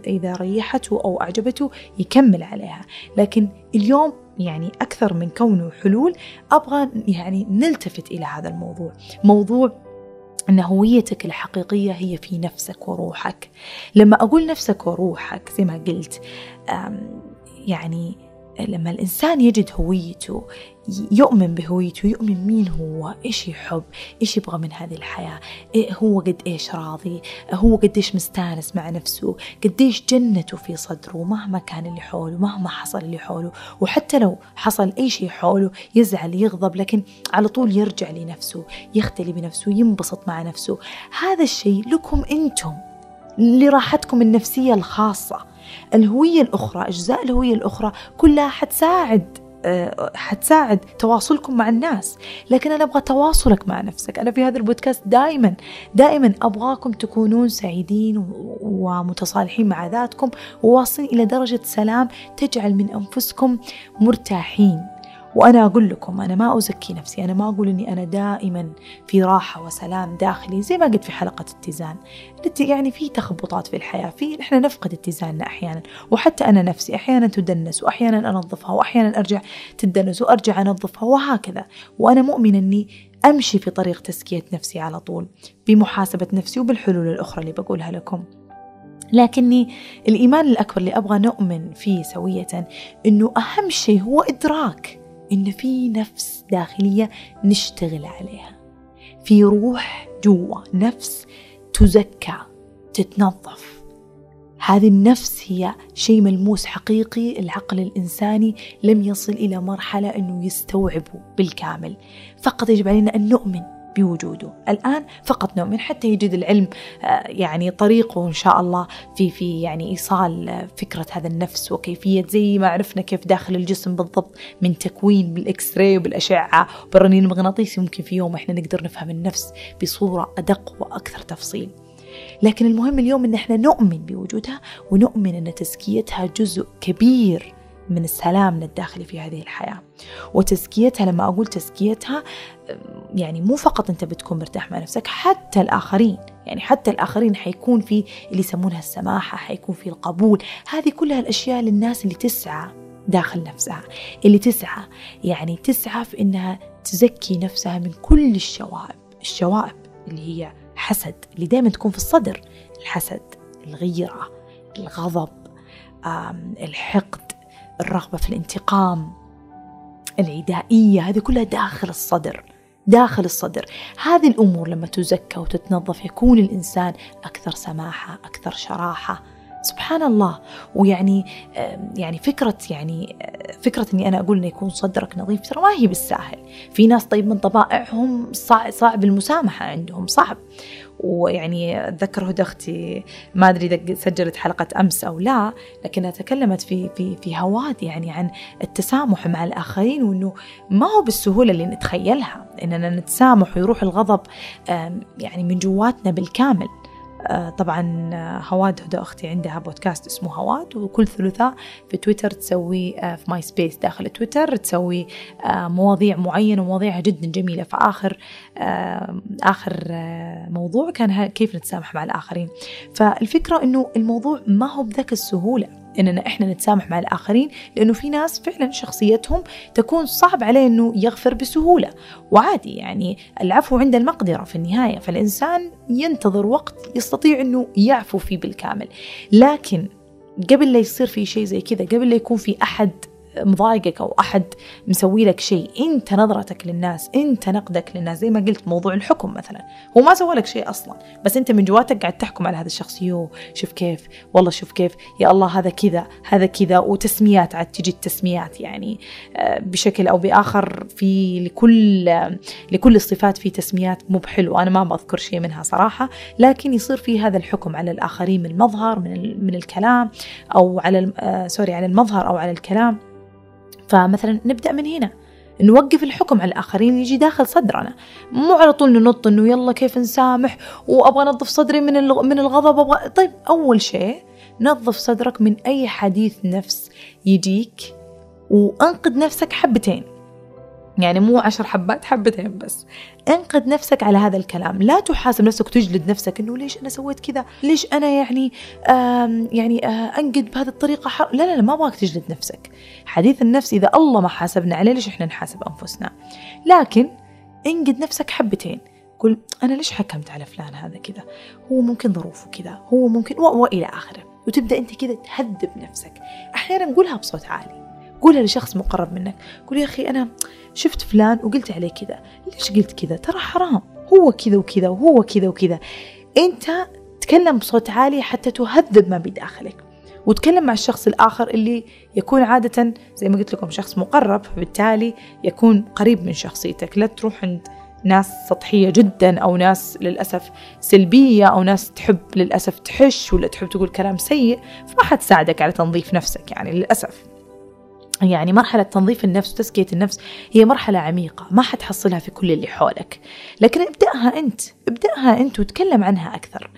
إذا ريحته أو أعجبته يكمل عليها. لكن اليوم يعني أكثر من كونه حلول أبغى يعني نلتفت إلى هذا الموضوع. موضوع أن هويتك الحقيقية هي في نفسك وروحك. لما أقول نفسك وروحك زي ما قلت يعني لما الإنسان يجد هويته يؤمن بهويته يؤمن مين هو إيش يحب إيش يبغى من هذه الحياة إيه هو قد إيش راضي هو قد إيش مستانس مع نفسه قد إيش جنته في صدره مهما كان اللي حوله مهما حصل اللي حوله وحتى لو حصل أي شيء حوله يزعل يغضب لكن على طول يرجع لنفسه يختلي بنفسه ينبسط مع نفسه. هذا الشيء لكم أنتم لراحتكم النفسية الخاصة. الهوية الأخرى أجزاء الهوية الأخرى كلها حتساعد آه، حتساعد تواصلكم مع الناس. لكن أنا أبغى تواصلك مع نفسك. أنا في هذا البودكاست دائما دائما أبغاكم تكونون سعيدين ومتصالحين مع ذاتكم وواصلين إلى درجة سلام تجعل من أنفسكم مرتاحين. وأنا أقول لكم أنا ما أزكي نفسي أنا ما أقول أني أنا دائما في راحة وسلام داخلي زي ما قلت في حلقة اتزان. يعني في تخبطات في الحياة في إحنا نفقد اتزاننا أحيانا. وحتى أنا نفسي أحيانا تدنس وأحيانا أنظفها وأحيانا أرجع تدنس وأرجع أنظفها وهكذا. وأنا مؤمنة أني أمشي في طريق تزكية نفسي على طول بمحاسبة نفسي وبالحلول الأخرى اللي بقولها لكم. لكني الإيمان الأكبر اللي أبغى نؤمن فيه سوية أنه أهم شيء هو إدراك. إن في نفس داخلية نشتغل عليها. في روح جوا نفس تزكى تتنظف. هذه النفس هي شيء ملموس حقيقي العقل الإنساني لم يصل إلى مرحلة أنه يستوعبه بالكامل. فقط يجب علينا أن نؤمن بوجوده. الآن فقط نؤمن حتى يجد العلم آه، يعني طريقه إن شاء الله في في يعني إيصال آه، فكرة هذا النفس وكيفية زي ما عرفنا كيف داخل الجسم بالضبط من تكوين بالإكس راي وبالأشعة وبالرنين المغناطيسي ممكن في يوم إحنا نقدر نفهم النفس بصورة أدق وأكثر تفصيل. لكن المهم اليوم إن إحنا نؤمن بوجودها ونؤمن إن تزكيتها جزء كبير من السلام الداخلي في هذه الحياة. وتزكيتها لما أقول تزكيتها يعني مو فقط أنت بتكون مرتاح مع نفسك حتى الآخرين. يعني حتى الآخرين حيكون في اللي يسمونها السماحة حيكون في القبول. هذه كلها الأشياء للناس اللي تسعى داخل نفسها. اللي تسعى يعني تسعى في أنها تزكي نفسها من كل الشوائب. الشوائب اللي هي حسد اللي دائما تكون في الصدر. الحسد الغيرة الغضب الحقد الرغبة في الانتقام العدائية هذه كلها داخل الصدر داخل الصدر. هذه الأمور لما تزكى وتتنظف يكون الإنسان أكثر سماحة أكثر شراحة. سبحان الله. ويعني يعني فكرة يعني فكرة إني أنا أقول إنه يكون صدرك نظيف ترى ما هي بالساهل، في ناس طيب من طبائعهم صعب, صعب المسامحة عندهم صعب. ويعني أتذكر هدى أختي ما أدري إذا سجلت حلقة أمس أو لا لكنها تكلمت في في في هواد يعني عن التسامح مع الآخرين وإنه ما هو بالسهولة اللي نتخيلها إننا نتسامح ويروح الغضب يعني من جواتنا بالكامل. طبعا آه، هواد هدى أختي عندها بودكاست اسمه هواد وكل ثلاثاء في تويتر تسوي آه، في my space داخل تويتر تسوي مواضيع معينة ومواضيعها جدا جميلة. فآخر آخر موضوع كان كيف نتسامح مع الآخرين. فالفكرة أنه الموضوع ما هو بذاك السهولة. إننا إحنا نتسامح مع الآخرين لأنه في ناس فعلا شخصيتهم تكون صعب عليه إنه يغفر بسهولة. وعادي يعني العفو عند المقدرة في النهاية فالإنسان ينتظر وقت يستطيع إنه يعفو فيه بالكامل. لكن قبل لا يصير في شيء زي كذا قبل لا يكون في أحد مضايقك أو أحد مسوي لك شيء أنت نظرتك للناس أنت نقدك للناس زي ما قلت موضوع الحكم مثلا. هو ما سوى لك شيء أصلا بس أنت من جواتك قاعد تحكم على هذا الشخص يو شوف كيف والله شوف كيف يا الله هذا كذا هذا كذا وتسميات عاد تجي التسميات يعني آه، بشكل أو بآخر في لكل لكل الصفات في تسميات مو بحلوه أنا ما بذكر شيء منها صراحة لكن يصير في هذا الحكم على الآخرين من المظهر من من الكلام أو على آه، سوري على المظهر أو على الكلام. فمثلا نبدأ من هنا. نوقف الحكم على الآخرين يجي داخل صدرنا. مو على طول ننط إنه يلا كيف نسامح وأبغى أنظف صدري من من الغضب أبغى. طيب أول شيء نظف صدرك من أي حديث نفس يجيك وأنقذ نفسك حبتين. يعني مو عشر حبات حبتين بس. انقذ نفسك على هذا الكلام. لا تحاسب نفسك وتجلد نفسك إنه ليش أنا سويت كذا؟ ليش أنا يعني يعني آه انقذ بهذه الطريقة حر... لا لا لا ما أبغاك تجلد نفسك. حديث النفس إذا الله ما حاسبنا عليه ليش إحنا نحاسب أنفسنا؟ لكن انقذ نفسك حبتين. قل أنا ليش حكمت على فلان هذا كذا؟ هو ممكن ظروفه كذا. هو ممكن. وإلى آخره. وتبدأ أنت كذا تهذب نفسك. أحيانا قولها بصوت عالي. قولها لشخص مقرب منك. قول يا أخي أنا شفت فلان وقلت عليه كذا. ليش قلت كذا؟ ترى حرام. هو كذا وكذا وهو كذا وكذا. أنت تكلم بصوت عالي حتى تهذب ما بداخلك. وتكلم مع الشخص الآخر اللي يكون عادة زي ما قلت لكم شخص مقرب فبالتالي يكون قريب من شخصيتك. لا تروح عند ناس سطحية جدا أو ناس للأسف سلبية أو ناس تحب للأسف تحش ولا تحب تقول كلام سيء. فما حتساعدك على تنظيف نفسك يعني للأسف. يعني مرحلة تنظيف النفس وتزكية النفس هي مرحلة عميقة ما حتحصلها في كل اللي حولك. لكن ابدأها أنت ابدأها أنت وتكلم عنها أكثر.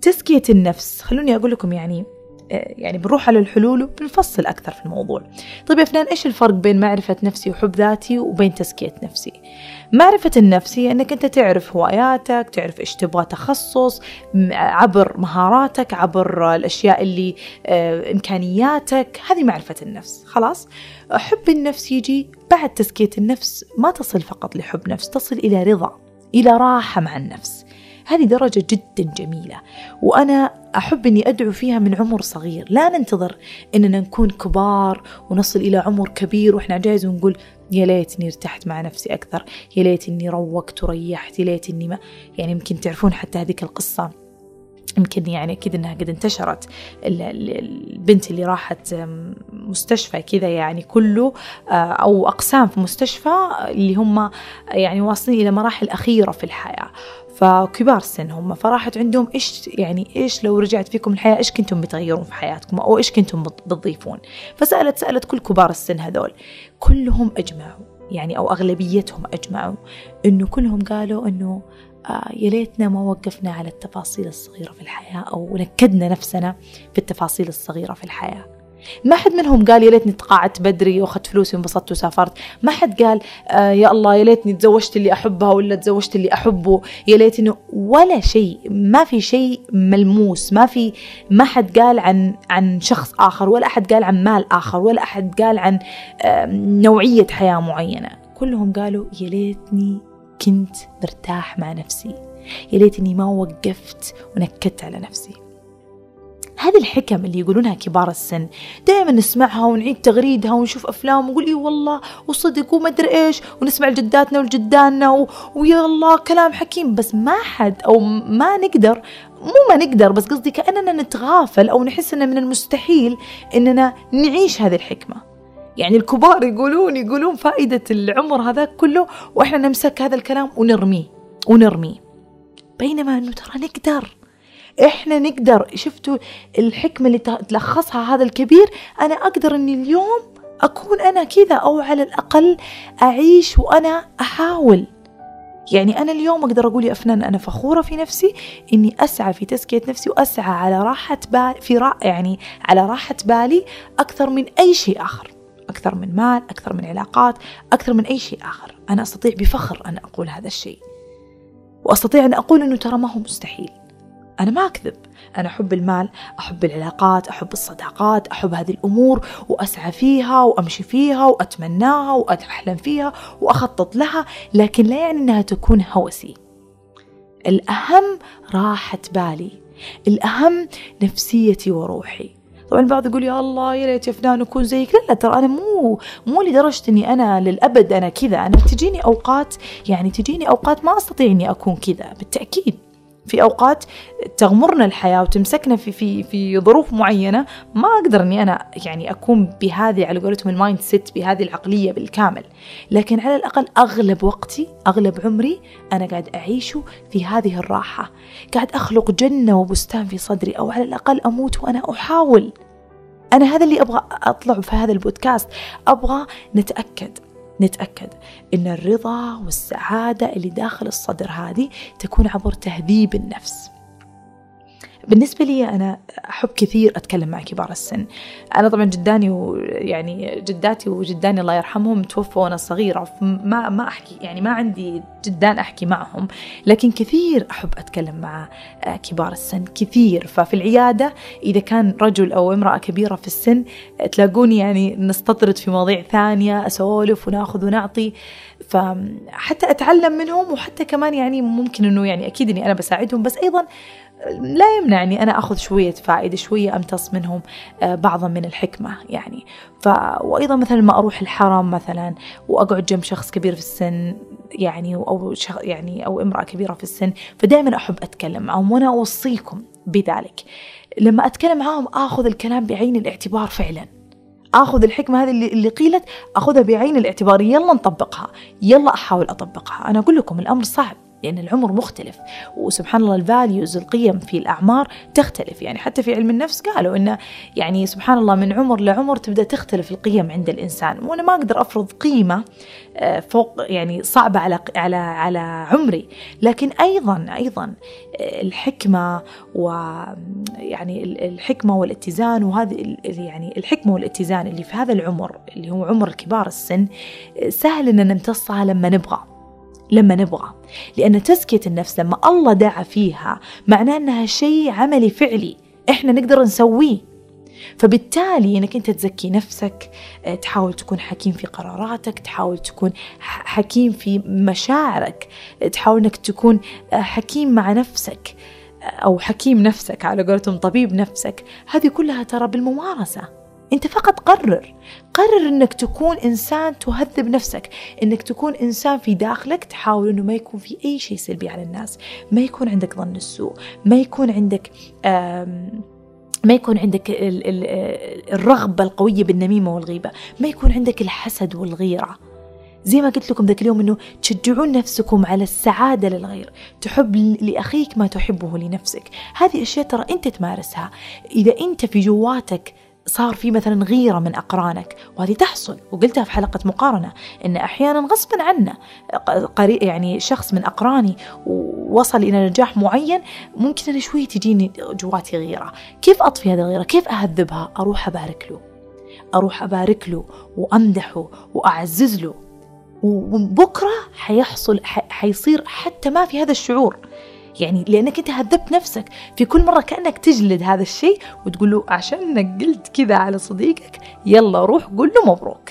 تزكية النفس خلوني أقول لكم يعني يعني بنروح على الحلول وبنفصل أكثر في الموضوع. طيب يا فنان إيش الفرق بين معرفة نفسي وحب ذاتي وبين تزكية نفسي؟ معرفة النفس هي أنك أنت تعرف هواياتك تعرف إيش تبغى تخصص عبر مهاراتك عبر الأشياء اللي آه، إمكانياتك. هذه معرفة النفس. خلاص؟ حب النفس يجي بعد تزكية النفس ما تصل فقط لحب نفس تصل إلى رضا إلى راحة مع النفس. هذه درجة جدا جميلة وأنا أحب أني أدعو فيها من عمر صغير. لا ننتظر أننا نكون كبار ونصل إلى عمر كبير وإحنا جايز ونقول يا ليتني ارتحت مع نفسي أكثر يا ليتني روقت وريحت يا ليتني ما يعني يمكن تعرفون حتى هذيك القصة. يمكن يعني أكيد إنها قد انتشرت. البنت اللي راحت مستشفى كذا يعني كله آه، أو أقسام في مستشفى اللي هم يعني واصلين إلى مراحل أخيرة في الحياة. فكبار السن هم فراحت عندهم إيش يعني إيش لو رجعت فيكم الحياة إيش كنتم بتغيرون في حياتكم أو إيش كنتم بتضيفون؟ فسالت سألت كل كبار السن هذول. كلهم أجمعوا يعني أو أغلبيتهم أجمعوا إنه كلهم قالوا إنه يا ليتنا ما وقفنا على التفاصيل الصغيرة في الحياة أو نكدنا نفسنا في التفاصيل الصغيرة في الحياة. ما حد منهم قال يا ليتني تقاعدت بدري واخذت فلوسي وانبسطت وسافرت. ما حد قال آه يا الله يا ليتني تزوجت اللي أحبها ولا تزوجت اللي أحبه. يا ليتني ولا شيء ما في شيء ملموس. ما في ما حد قال عن عن شخص آخر ولا أحد قال عن مال آخر ولا أحد قال عن آه نوعية حياة معينة. كلهم قالوا يا ليتني كنت مرتاح مع نفسي. يا ليتني ما وقفت ونكدت على نفسي. هذه الحكم اللي يقولونها كبار السن. دائما نسمعها ونعيد تغريدها ونشوف أفلام ونقول إي والله وصدق وما أدري إيش ونسمع لجداتنا ولجداننا و... ويا الله كلام حكيم. بس ما حد أو ما نقدر مو ما نقدر بس قصدي كأننا نتغافل أو نحس أنه من المستحيل أننا نعيش هذه الحكمة. يعني الكبار يقولون يقولون فائدة العمر هذا كله وإحنا نمسك هذا الكلام ونرميه ونرميه بينما أنه ترى نقدر. إحنا نقدر. شفتوا الحكمة اللي تلخصها هذا الكبير؟ أنا أقدر إني اليوم أكون أنا كذا أو على الأقل أعيش وأنا أحاول. يعني أنا اليوم أقدر أقول يا أفنان أنا فخورة في نفسي إني أسعى في تزكية نفسي وأسعى على راحة بال في رأ يعني على راحة بالي أكثر من أي شيء آخر. أكثر من مال أكثر من علاقات أكثر من أي شيء آخر. أنا أستطيع بفخر أن أقول هذا الشيء. وأستطيع أن أقول أنه ترى ما هو مستحيل. أنا ما أكذب. أنا أحب المال أحب العلاقات أحب الصداقات أحب هذه الأمور وأسعى فيها وأمشي فيها وأتمناها وأحلم فيها وأخطط لها لكن لا يعني أنها تكون هوسي. الأهم راحة بالي. الأهم نفسيتي وروحي. طبعا البعض يقول يا الله يا ريت يا فلان اكون زيك. لا لا ترى أنا مو مو لدرجة إني أنا للأبد أنا كذا. أنا تجيني أوقات يعني تجيني أوقات ما أستطيع إني أكون كذا بالتأكيد. في أوقات تغمرنا الحياة وتمسكنا في في في ظروف معينة ما أقدر إني أنا يعني أكون بهذه على قولتهم ال mindset بهذه العقلية بالكامل. لكن على الأقل أغلب وقتي أغلب عمري أنا قاعد أعيشه في هذه الراحة. قاعد أخلق جنة وبستان في صدري أو على الأقل أموت وأنا أحاول. أنا هذا اللي أبغى اطلع في هذا البودكاست. أبغى نتأكد. نتأكد أن الرضا والسعادة اللي داخل الصدر هذه تكون عبر تهذيب النفس. بالنسبة لي أنا أحب كثير أتكلم مع كبار السن. أنا طبعا جداني ويعني جداتي وجداني الله يرحمهم توفوا وأنا صغيرة ما ما أحكي يعني ما عندي جدان أحكي معهم. لكن كثير أحب أتكلم مع كبار السن كثير. ففي العيادة إذا كان رجل أو امرأة كبيرة في السن تلاقوني يعني نستطرد في مواضيع ثانية أسولف ونأخذ ونعطي. فحتى أتعلم منهم وحتى كمان يعني ممكن أنه يعني أكيد أني أنا بساعدهم. بس أيضا لا يمنعني أنا أخذ شوية فائدة شوية أمتص منهم آه، بعضا من الحكمة يعني. ف... وأيضا مثلا ما أروح الحرم مثلا وأقعد جنب شخص كبير في السن يعني أو شخ... يعني أو امرأة كبيرة في السن فدائما أحب أتكلم معهم وأنا أوصيكم بذلك. لما أتكلم معهم آخذ الكلام بعين الاعتبار فعلا. آخذ الحكمة هذه اللي, اللي قيلت أخذها بعين الاعتبار يلا نطبقها يلا أحاول أطبقها. أنا أقول لكم الأمر صعب. لأن العمر مختلف. وسبحان الله الفاليوز القيم في الأعمار تختلف. يعني حتى في علم النفس قالوا إنه يعني سبحان الله من عمر لعمر تبدأ تختلف القيم عند الإنسان. وأنا ما أقدر أفرض قيمة آه، فوق يعني صعبة على على على عمري. لكن أيضا أيضا آه، الحكمة ويعني الحكمة والاتزان وهذه يعني الحكمة والاتزان اللي في هذا العمر اللي هو عمر كبار السن آه، سهل أن نمتصها لما نبغى. لما نبغى. لأن تزكية النفس لما الله دعا فيها معناه أنها شيء عملي فعلي. إحنا نقدر نسويه. فبالتالي إنك أنت تزكي نفسك آه، تحاول تكون حكيم في قراراتك تحاول تكون حكيم في مشاعرك آه، تحاول إنك تكون آه، حكيم مع نفسك أو حكيم نفسك على قولتهم طبيب نفسك. هذه كلها ترى بالممارسة. أنت فقط قرر. قرر إنك تكون إنسان تهذب نفسك إنك تكون إنسان في داخلك تحاول إنه ما يكون في أي شيء سلبي على الناس. ما يكون عندك ظن السوء ما يكون عندك ما يكون عندك الرغبة القوية بالنميمة والغيبة ما يكون عندك الحسد والغيرة. زي ما قلت لكم ذاك اليوم إنه تشجعون نفسكم على السعادة للغير تحب لأخيك ما تحبه لنفسك. هذه أشياء ترى أنت تمارسها. إذا أنت في جواتك صار في مثلا غيرة من أقرانك وهذه تحصل. وقلتها في حلقة مقارنة إن أحيانا غصبا عنا يعني شخص من أقراني وصل إلى نجاح معين ممكن أنا شوي تجيني جواتي غيرة. كيف أطفي هذه الغيرة؟ كيف أهذبها؟ أروح أبارك له. أروح أبارك له وأمدحه وأعزز له. وبكرة حيحصل حيصير حتى ما في هذا الشعور. يعني لأنك أنت هذبت نفسك. في كل مرة كأنك تجلد هذا الشيء وتقول له عشانك قلت كذا على صديقك يلا روح قول له مبروك.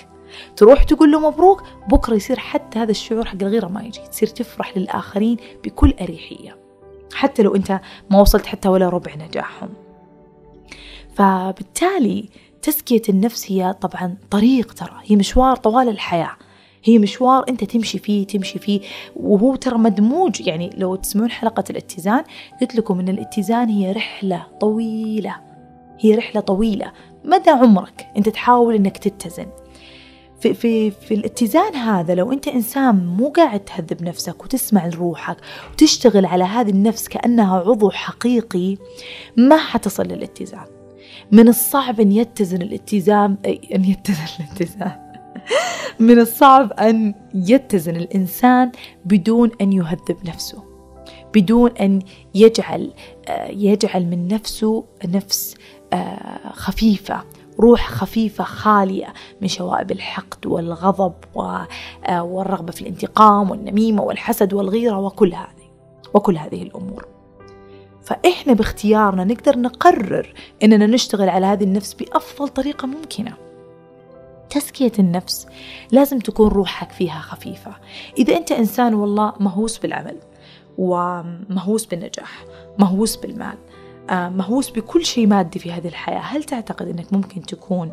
تروح تقول له مبروك بكرة يصير حتى هذا الشعور حق الغيرة ما يجي تصير تفرح للآخرين بكل أريحية. حتى لو أنت ما وصلت حتى ولا ربع نجاحهم. فبالتالي تزكية النفس هي طبعا طريق ترى هي مشوار طوال الحياة. هي مشوار أنت تمشي فيه تمشي فيه. وهو ترى مدموج. يعني لو تسمعون حلقة الاتزان قلت لكم إن الاتزان هي رحلة طويلة. هي رحلة طويلة. مدى عمرك أنت تحاول إنك تتزن؟ في, في, في الاتزان هذا لو أنت إنسان مو قاعد تهذب نفسك وتسمع لروحك وتشتغل على هذه النفس كأنها عضو حقيقي ما حتصل للاتزان. من الصعب أن يتزن الاتزان أن يتزن الاتزان. من الصعب أن يتزن الإنسان بدون أن يهذب نفسه بدون أن يجعل يجعل من نفسه نفس خفيفة روح خفيفة خالية من شوائب الحقد والغضب والرغبة في الانتقام والنميمة والحسد والغيرة وكل هذه وكل هذه الأمور. فإحنا باختيارنا نقدر نقرر إننا نشتغل على هذه النفس بأفضل طريقة ممكنة. تزكية النفس لازم تكون روحك فيها خفيفة إذا أنت إنسان والله مهووس بالعمل ومهووس بالنجاح مهووس بالمال مهووس بكل شيء مادي في هذه الحياة هل تعتقد أنك ممكن تكون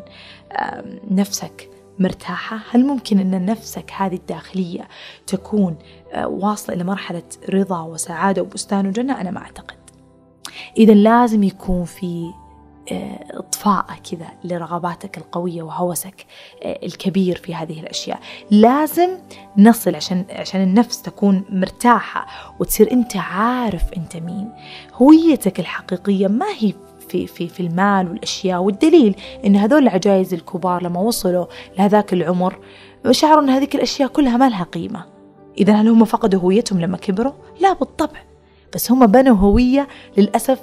نفسك مرتاحة؟ هل ممكن أن نفسك هذه الداخلية تكون واصلة إلى مرحلة رضا وسعادة وبستان وجنة؟ أنا ما أعتقد إذا لازم يكون في إطفاء كذا لرغباتك القوية وهوسك الكبير في هذه الأشياء. لازم نصل عشان عشان النفس تكون مرتاحة وتصير أنت عارف أنت مين. هويتك الحقيقية ما هي في في في المال والأشياء والدليل إن هذول العجائز الكبار لما وصلوا لهذاك العمر شعروا إن هذيك الأشياء كلها ما لها قيمة. إذا هل هم فقدوا هويتهم لما كبروا؟ لا بالطبع. بس هم بنوا هوية للأسف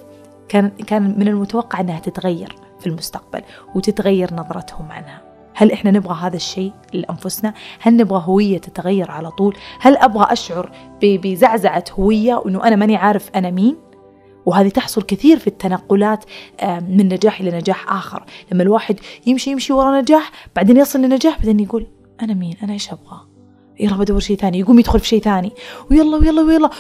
كان كان من المتوقع إنها تتغير في المستقبل وتتغير نظرتهم عنها هل إحنا نبغى هذا الشيء لأنفسنا؟ هل نبغى هوية تتغير على طول؟ هل أبغى أشعر بزعزعة هوية وإنه أنا ماني عارف أنا مين؟ وهذه تحصل كثير في التنقلات من نجاح إلى نجاح آخر، لما الواحد يمشي يمشي ورا نجاح بعدين يصل لنجاح بعدين يقول أنا مين؟ أنا إيش أبغى؟ يلا بدور شيء ثاني يقوم يدخل في شيء ثاني. ويلا ويلا ويلا.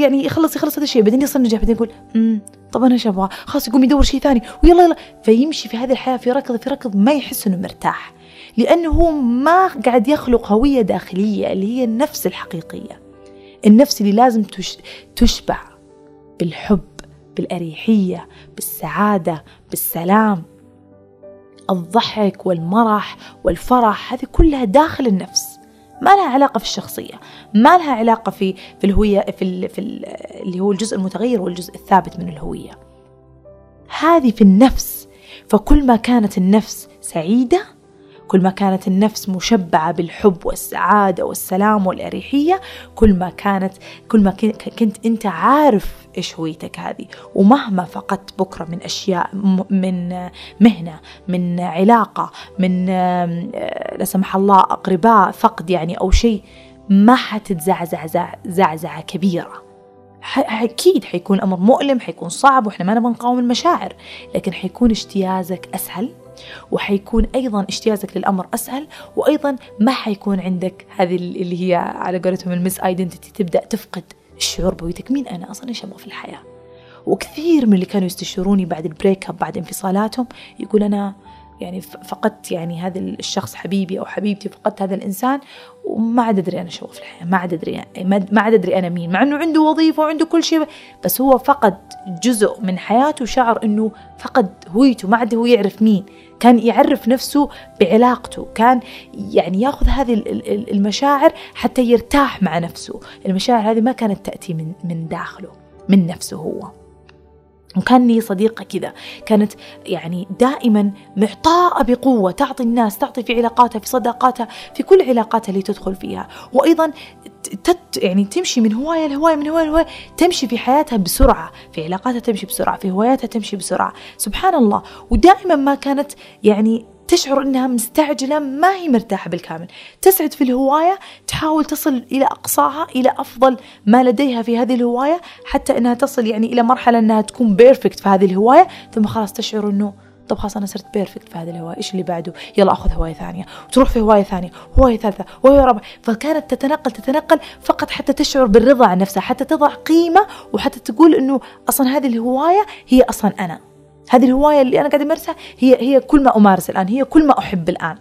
يعني يخلص يخلص هذا الشيء بعدين يصل نجاح بعدين يقول أمم طب أنا إيش أبغى؟ خلاص يقوم يدور شيء ثاني. ويلا يلا. فيمشي في هذه الحياة في ركض في ركض ما يحس إنه مرتاح. لأنه هو ما قاعد يخلق هوية داخلية اللي هي النفس الحقيقية. النفس اللي لازم تش تشبع بالحب بالأريحية بالسعادة بالسلام. الضحك والمرح والفرح هذه كلها داخل النفس. ما لها علاقة في الشخصية ما لها علاقة في في الهوية في, ال في ال اللي هو الجزء المتغير والجزء الثابت من الهوية. هذه في النفس فكل ما كانت النفس سعيدة كل ما كانت النفس مشبعة بالحب والسعادة والسلام والأريحية كل ما كانت كل ما كنت أنت عارف إيش هويتك هذه. ومهما فقدت بكرة من أشياء من مهنة من علاقة من لا سمح الله أقرباء فقد يعني أو شيء ما حتتزعزع زعزعة كبيرة. أكيد حيكون أمر مؤلم حيكون صعب وإحنا ما نبغى نقاوم المشاعر لكن حيكون اجتيازك أسهل. وحيكون أيضا اجتيازك للأمر أسهل وأيضا ما حيكون عندك هذه اللي هي على قولتهم المس ايدنتيتي تبدأ تفقد الشعور بهويتك مين أنا؟ أصلا إيش أبغى في الحياة؟ وكثير من اللي كانوا يستشيروني بعد ال breakup بعد انفصالاتهم يقول أنا يعني فقدت يعني هذا الشخص حبيبي أو حبيبتي فقدت هذا الإنسان وما عاد أدري أنا شو في الحياة ما عاد أدري ما عاد أدري أنا مين مع إنه عنده وظيفة وعنده كل شيء بس هو فقد جزء من حياته وشعر إنه فقد هويته ما عاد هو يعرف مين كان يعرف نفسه بعلاقته كان يعني ياخذ هذه المشاعر حتى يرتاح مع نفسه المشاعر هذه ما كانت تأتي من من داخله من نفسه هو. وكان لي صديقة كذا. كانت يعني دائما معطاءة بقوة تعطي الناس تعطي في علاقاتها في صداقاتها في كل علاقاتها اللي تدخل فيها. وأيضا تت يعني تمشي من هواية لهواية من هواية لهواية تمشي في حياتها بسرعة. في علاقاتها تمشي بسرعة في هواياتها تمشي بسرعة. سبحان الله. ودائما ما كانت يعني تشعر إنها مستعجلة ما هي مرتاحة بالكامل. تسعد في الهواية تحاول تصل إلى أقصاها إلى أفضل ما لديها في هذه الهواية حتى إنها تصل يعني إلى مرحلة إنها تكون perfect في هذه الهواية ثم خلاص تشعر إنه طب خلاص أنا صرت perfect في هذه الهواية إيش اللي بعده؟ يلا آخذ هواية ثانية. وتروح في هواية ثانية هواية ثالثة هواية رابعة. فكانت تتنقل تتنقل فقط حتى تشعر بالرضا عن نفسها حتى تضع قيمة وحتى تقول إنه أصلا هذه الهواية هي أصلا أنا. هذه الهواية اللي أنا قاعدة أمارسها هي هي كل ما أمارس الآن هي كل ما أحب الآن.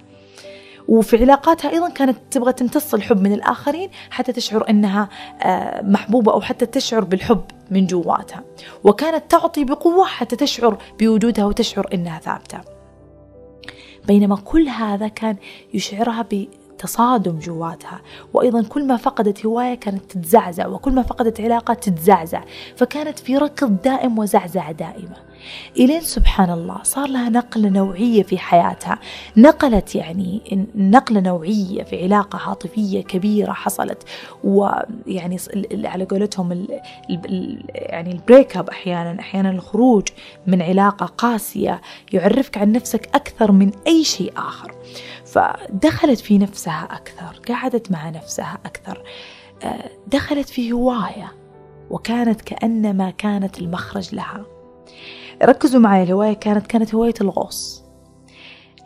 وفي علاقاتها أيضا كانت تبغى تمتص الحب من الآخرين حتى تشعر أنها آه، محبوبة أو حتى تشعر بالحب من جواتها. وكانت تعطي بقوة حتى تشعر بوجودها وتشعر أنها ثابتة. بينما كل هذا كان يشعرها تصادم جواتها. وأيضا كل ما فقدت هواية كانت تتزعزع وكل ما فقدت علاقة تتزعزع. فكانت في ركض دائم وزعزعة دائمة. إلين سبحان الله صار لها نقلة نوعية في حياتها. نقلت يعني نقلة نوعية في علاقة عاطفية كبيرة حصلت. ويعني على قولتهم ال ال يعني ال break up أحيانا أحيانا الخروج من علاقة قاسية يعرفك عن نفسك أكثر من أي شيء آخر. فدخلت في نفسها أكثر قعدت مع نفسها أكثر. آه، دخلت في هواية وكانت كأنما كانت المخرج لها. ركزوا معي الهواية كانت كانت هواية الغوص.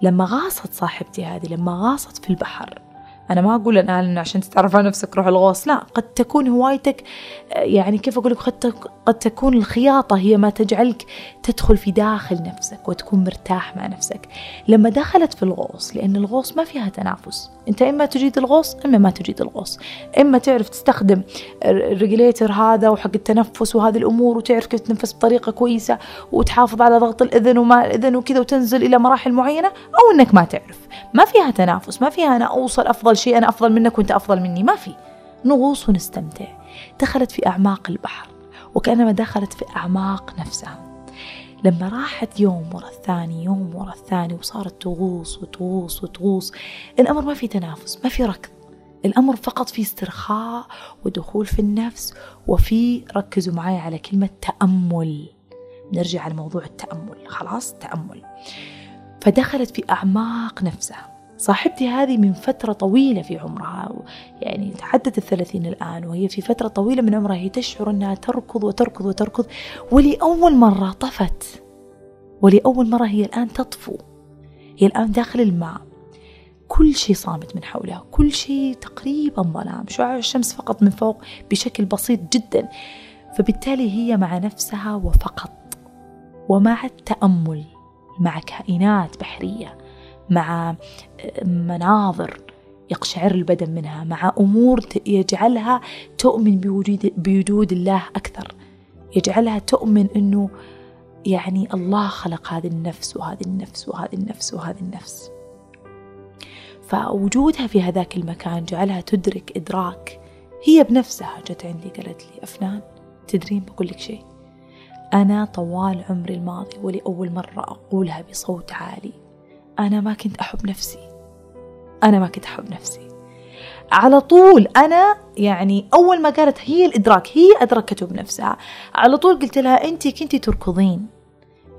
لما غاصت صاحبتي هذه لما غاصت في البحر أنا ما أقول الآن إنه عشان تتعرف على نفسك روح الغوص لا قد تكون هوايتك يعني كيف أقول لك قد, قد تكون الخياطة هي ما تجعلك تدخل في داخل نفسك وتكون مرتاح مع نفسك. لما دخلت في الغوص لأن الغوص ما فيها تنافس. أنت إما تجيد الغوص إما ما تجيد الغوص. إما تعرف تستخدم الريجليتر هذا وحق التنفس وهذه الأمور وتعرف كيف تنفس بطريقة كويسة وتحافظ على ضغط الإذن وما الإذن وكذا وتنزل إلى مراحل معينة أو إنك ما تعرف. ما فيها تنافس ما فيها أنا أوصل أفضل شيء أنا أفضل منك وأنت أفضل مني. ما في. نغوص ونستمتع. دخلت في أعماق البحر وكأنما دخلت في أعماق نفسها. لما راحت يوم ورا الثاني يوم ورا الثاني وصارت تغوص وتغوص وتغوص الأمر ما في تنافس ما في ركض. الأمر فقط في استرخاء ودخول في النفس وفي ركزوا معي على كلمة تأمل. نرجع على موضوع التأمل. خلاص؟ تأمل. فدخلت في أعماق نفسها. صاحبتي هذه من فترة طويلة في عمرها يعني تعدت الثلاثين الآن وهي في فترة طويلة من عمرها هي تشعر أنها تركض وتركض وتركض ولأول مرة طفت. ولأول مرة هي الآن تطفو. هي الآن داخل الماء. كل شيء صامت من حولها كل شيء تقريبا ظلام شعاع الشمس فقط من فوق بشكل بسيط جدا. فبالتالي هي مع نفسها وفقط. ومع التأمل مع كائنات بحرية. مع مناظر يقشعر البدن منها مع أمور يجعلها تؤمن بوجود, بوجود الله أكثر. يجعلها تؤمن أنه يعني الله خلق هذه النفس وهذه النفس وهذه النفس وهذه النفس. فوجودها في هذاك المكان جعلها تدرك إدراك. هي بنفسها جت عندي قالت لي أفنان تدرين بقول لك شيء؟ أنا طوال عمري الماضي ولأول مرة أقولها بصوت عالي. أنا ما كنت أحب نفسي. أنا ما كنت أحب نفسي. على طول أنا يعني أول ما قالت هي الإدراك هي أدركته بنفسها. على طول قلت لها أنت كنتي تركضين.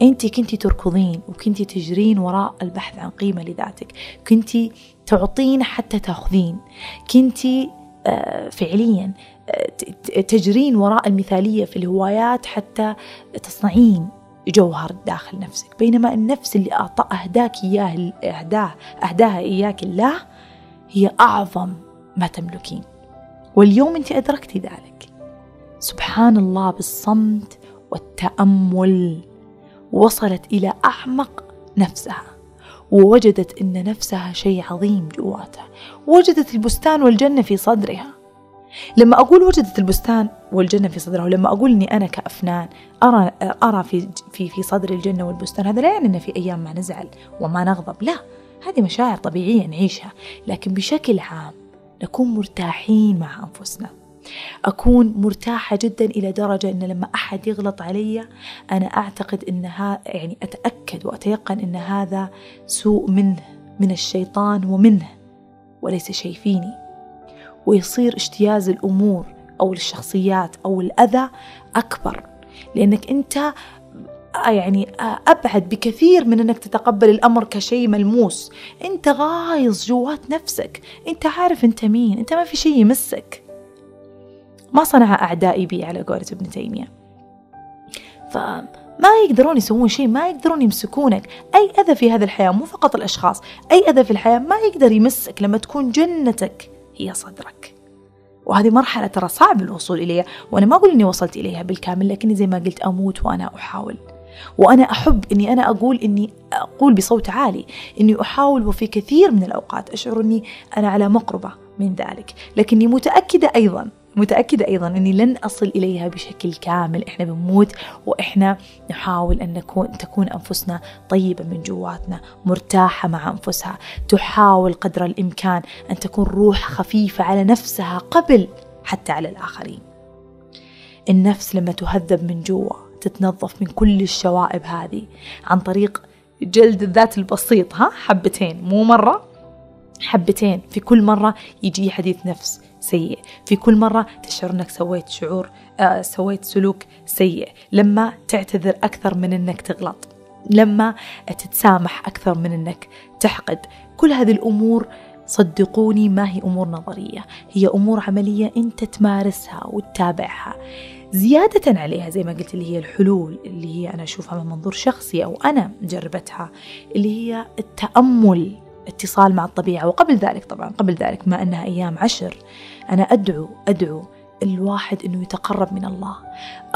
أنت كنتي تركضين وكنتي تجرين وراء البحث عن قيمة لذاتك. كنتي تعطين حتى تأخذين. كنتي آه، فعليا آه، تجرين وراء المثالية في الهوايات حتى تصنعين. جوهر داخل نفسك. بينما النفس اللي أعطى أهداك إياه أهداه أهداها إياك الله هي أعظم ما تملكين. واليوم أنت أدركتي ذلك. سبحان الله بالصمت والتأمل وصلت إلى أعمق نفسها ووجدت أن نفسها شيء عظيم جواتها وجدت البستان والجنة في صدرها. لما أقول وجدت البستان والجنة في صدرها ولما أقول إني أنا كأفنان أرى أرى في في في صدر الجنة والبستان هذا لا يعني إن في أيام ما نزعل وما نغضب لا هذه مشاعر طبيعية نعيشها لكن بشكل عام نكون مرتاحين مع أنفسنا. أكون مرتاحة جدا إلى درجة أن لما أحد يغلط علي أنا أعتقد أن ها يعني أتأكد وأتيقن أن هذا سوء منه من الشيطان ومنه وليس شيء فيني. ويصير اجتياز الأمور أو الشخصيات أو الأذى أكبر. لأنك أنت يعني أبعد بكثير من أنك تتقبل الأمر كشيء ملموس. أنت غايص جوات نفسك. أنت عارف أنت مين. أنت ما في شيء يمسك. ما صنع أعدائي بي على قولة ابن تيمية. فما يقدرون يسوون شيء ما يقدرون يمسكونك. أي أذى في هذه الحياة؟ مو فقط الأشخاص. أي أذى في الحياة ما يقدر يمسك لما تكون جنتك هي صدرك. وهذه مرحلة ترى صعب الوصول إليها وأنا ما أقول إني وصلت إليها بالكامل لكني زي ما قلت أموت وأنا أحاول. وأنا أحب إني أنا أقول إني أقول بصوت عالي أني أحاول وفي كثير من الأوقات أشعر أني أنا على مقربة من ذلك لكني متأكدة أيضا متأكدة أيضا أني لن أصل إليها بشكل كامل. إحنا بنموت وإحنا نحاول أن نكون تكون أنفسنا طيبة من جواتنا مرتاحة مع أنفسها. تحاول قدر الإمكان أن تكون روح خفيفة على نفسها قبل حتى على الآخرين. النفس لما تهذب من جوا تتنظف من كل الشوائب هذه. عن طريق جلد الذات البسيط ها حبتين مو مرة؟ حبتين. في كل مرة يجي حديث نفس سيء. في كل مرة تشعر أنك سويت شعور آه سويت سلوك سيء. لما تعتذر أكثر من أنك تغلط. لما تتسامح أكثر من أنك تحقد. كل هذه الأمور صدقوني ما هي أمور نظرية. هي أمور عملية أنت تمارسها وتتابعها. زيادة عليها زي ما قلت اللي هي الحلول اللي هي أنا أشوفها من منظور شخصي أو أنا جربتها اللي هي التأمل. اتصال مع الطبيعة. وقبل ذلك طبعا قبل ذلك ما أنها أيام عشر أنا أدعو أدعو الواحد أنه يتقرب من الله.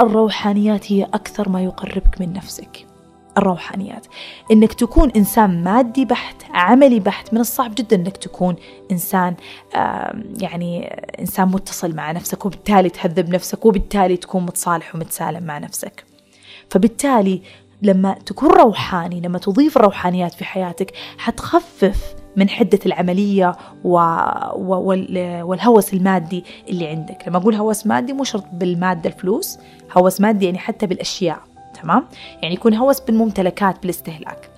الروحانيات هي أكثر ما يقربك من نفسك. الروحانيات. إنك تكون إنسان مادي بحت عملي بحت من الصعب جدا إنك تكون إنسان يعني إنسان متصل مع نفسك وبالتالي تهذب نفسك وبالتالي تكون متصالح ومتسالم مع نفسك. فبالتالي لما تكون روحاني لما تضيف الروحانيات في حياتك حتخفف من حدة العملية و... و... والهوس المادي اللي عندك. لما أقول هوس مادي مو شرط بالمادة الفلوس هوس مادي يعني حتى بالأشياء تمام؟ يعني يكون هوس بالممتلكات بالاستهلاك.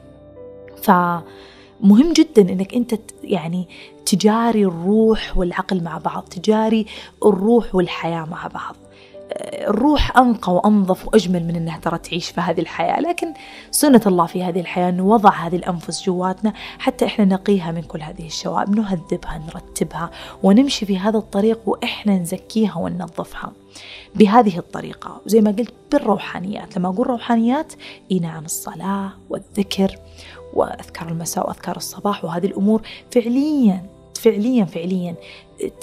فمهم جدا إنك أنت يعني تجاري الروح والعقل مع بعض تجاري الروح والحياة مع بعض. الروح أنقى وأنظف وأجمل من أنها ترى تعيش في هذه الحياة. لكن سنة الله في هذه الحياة أنه وضع هذه الأنفس جواتنا حتى إحنا نقيها من كل هذه الشوائب نهذبها نرتبها ونمشي في هذا الطريق وإحنا نزكيها وننظفها بهذه الطريقة. وزي ما قلت بالروحانيات. لما أقول روحانيات إي نعم الصلاة والذكر وأذكار المساء وأذكار الصباح وهذه الأمور فعليا فعليا فعليا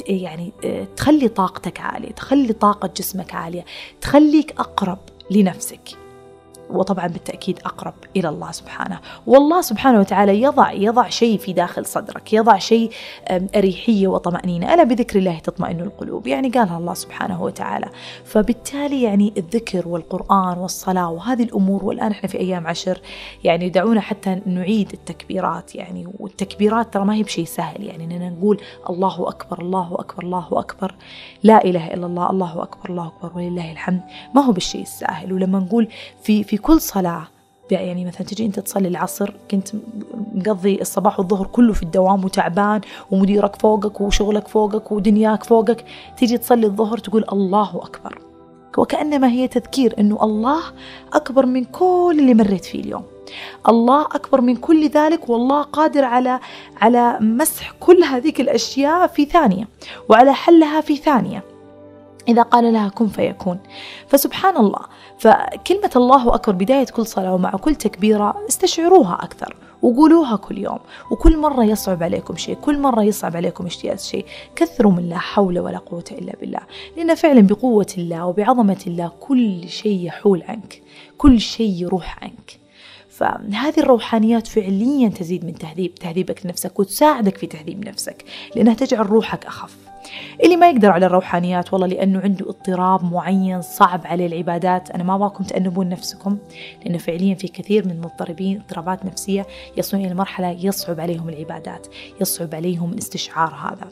يعني تخلي طاقتك عالية تخلي طاقة جسمك عالية تخليك أقرب لنفسك. وطبعا بالتأكيد أقرب إلى الله سبحانه. والله سبحانه وتعالى يضع يضع شيء في داخل صدرك يضع شيء أريحية وطمأنينة. ألا بذكر الله تطمئن القلوب؟ يعني قالها الله سبحانه وتعالى. فبالتالي يعني الذكر والقرآن والصلاة وهذه الأمور والآن إحنا في أيام عشر يعني دعونا حتى نعيد التكبيرات. يعني والتكبيرات ترى ما هي بشيء سهل. يعني إننا نقول الله أكبر الله أكبر الله أكبر. لا إله إلا الله الله أكبر الله أكبر ولله الحمد. ما هو بالشيء السهل ولما نقول في في كل صلاة. يعني مثلا تجي أنت تصلي العصر كنت مقضي الصباح والظهر كله في الدوام وتعبان ومديرك فوقك وشغلك فوقك ودنياك فوقك. تيجي تصلي الظهر تقول الله أكبر. وكأنما هي تذكير إنه الله أكبر من كل اللي مريت فيه اليوم. الله أكبر من كل ذلك والله قادر على على مسح كل هذيك الأشياء في ثانية وعلى حلها في ثانية. إذا قال لها كن فيكون. فسبحان الله فكلمة الله أكبر بداية كل صلاة ومع كل تكبيرة استشعروها أكثر وقولوها كل يوم. وكل مرة يصعب عليكم شيء كل مرة يصعب عليكم اجتياز شيء كثروا من لا حول ولا قوة إلا بالله. لأن فعلا بقوة الله وبعظمة الله كل شيء يحول عنك كل شيء يروح عنك. فهذه الروحانيات فعليا تزيد من تهذيب تهذيبك لنفسك وتساعدك في تهذيب نفسك لأنها تجعل روحك أخف. اللي ما يقدر على الروحانيات والله لأنه عنده اضطراب معين صعب عليه العبادات. أنا ما أبغاكم تأنبون نفسكم لأنه فعليا في كثير من المضطربين اضطرابات نفسية يصلون إلى مرحلة يصعب عليهم العبادات يصعب عليهم الاستشعار هذا.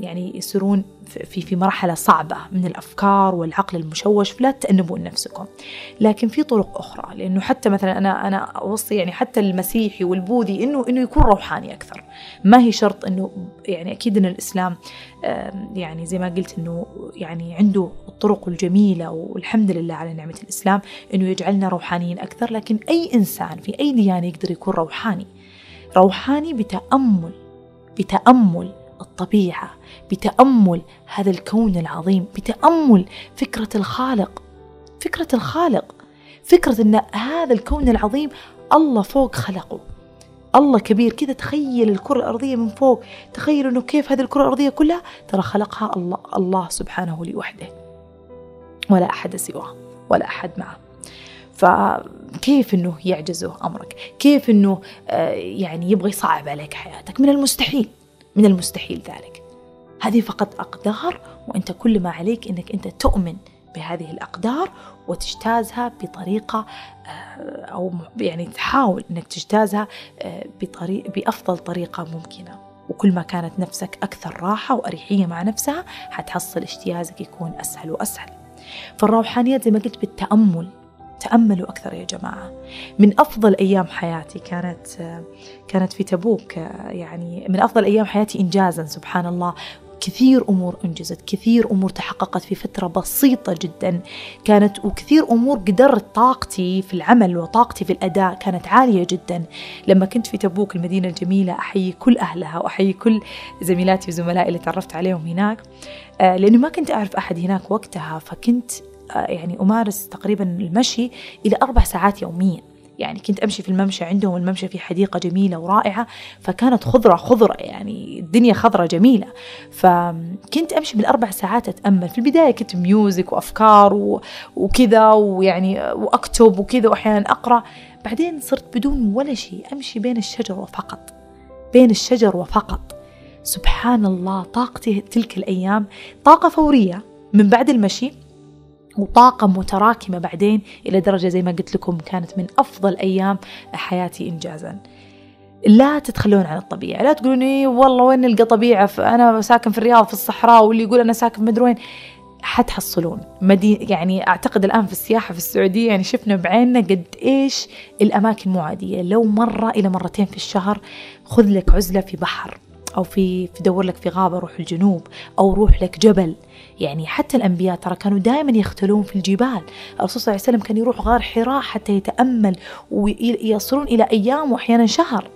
يعني يصيرون في في مرحلة صعبة من الأفكار والعقل المشوش فلا تأنبون نفسكم. لكن في طرق أخرى لأنه حتى مثلا أنا أنا أوصي يعني حتى المسيحي والبوذي إنه إنه يكون روحاني أكثر. ما هي شرط إنه يعني أكيد إن الإسلام يعني زي ما قلت إنه يعني عنده الطرق الجميلة والحمد لله على نعمة الإسلام إنه يجعلنا روحانيين أكثر لكن أي إنسان في أي ديانة يقدر يكون روحاني؟ روحاني بتأمل بتأمل الطبيعة بتأمل هذا الكون العظيم بتأمل فكرة الخالق فكرة الخالق فكرة أن هذا الكون العظيم الله فوق خلقه. الله كبير كذا تخيل الكرة الأرضية من فوق تخيل أنه كيف هذه الكرة الأرضية كلها. ترى خلقها الله, الله سبحانه لوحده. ولا أحد سواه ولا أحد معه. فكيف إنه يعجزه أمرك؟ كيف إنه آه، يعني يبغى يصعب عليك حياتك؟ من المستحيل من المستحيل ذلك. هذه فقط أقدار وأنت كل ما عليك إنك أنت تؤمن بهذه الأقدار وتجتازها بطريقة آه، أو يعني تحاول إنك تجتازها آه، بطريق بأفضل طريقة ممكنة. وكل ما كانت نفسك أكثر راحة وأريحية مع نفسها حتحصل اجتيازك يكون أسهل وأسهل. فالروحانيات زي ما قلت بالتأمل تأملوا أكثر يا جماعة. من أفضل أيام حياتي كانت كانت في تبوك يعني من أفضل أيام حياتي إنجازا سبحان الله. كثير أمور أنجزت، كثير أمور تحققت في فترة بسيطة جدا، كانت وكثير أمور قدرت طاقتي في العمل وطاقتي في الأداء كانت عالية جدا، لما كنت في تبوك المدينة الجميلة أحيي كل أهلها وأحيي كل زميلاتي وزملائي اللي تعرفت عليهم هناك، آه، لأني ما كنت أعرف أحد هناك وقتها فكنت آه، يعني أمارس تقريبا المشي إلى أربع ساعات يوميا. يعني كنت أمشي في الممشى عندهم الممشى في حديقة جميلة ورائعة فكانت خضرة خضرة يعني الدنيا خضرة جميلة. فكنت أمشي بالأربع ساعات أتأمل. في البداية كنت ميوزك وأفكار وكذا ويعني وأكتب وكذا وأحيانا أقرأ. بعدين صرت بدون ولا شيء أمشي بين الشجر وفقط بين الشجر وفقط. سبحان الله طاقتي تلك الأيام طاقة فورية من بعد المشي. وطاقة متراكمة بعدين إلى درجة زي ما قلت لكم كانت من أفضل أيام حياتي إنجازا. لا تتخلون عن الطبيعة. لا تقولون إيه والله وين نلقى طبيعة؟ أنا ساكن في الرياض في الصحراء واللي يقول أنا ساكن مدري وين. حتحصلون. مدينة يعني أعتقد الآن في السياحة في السعودية يعني شفنا بعيننا قد إيش الأماكن مو عادية. لو مرة إلى مرتين في الشهر خذ لك عزلة في بحر. أو في في دور لك في غابة روح الجنوب أو روح لك جبل. يعني حتى الأنبياء ترى كانوا دائما يختلون في الجبال. الرسول صلى الله عليه وسلم كان يروح غار حراء حتى يتأمل ويصلون إلى أيام وأحيانا شهر.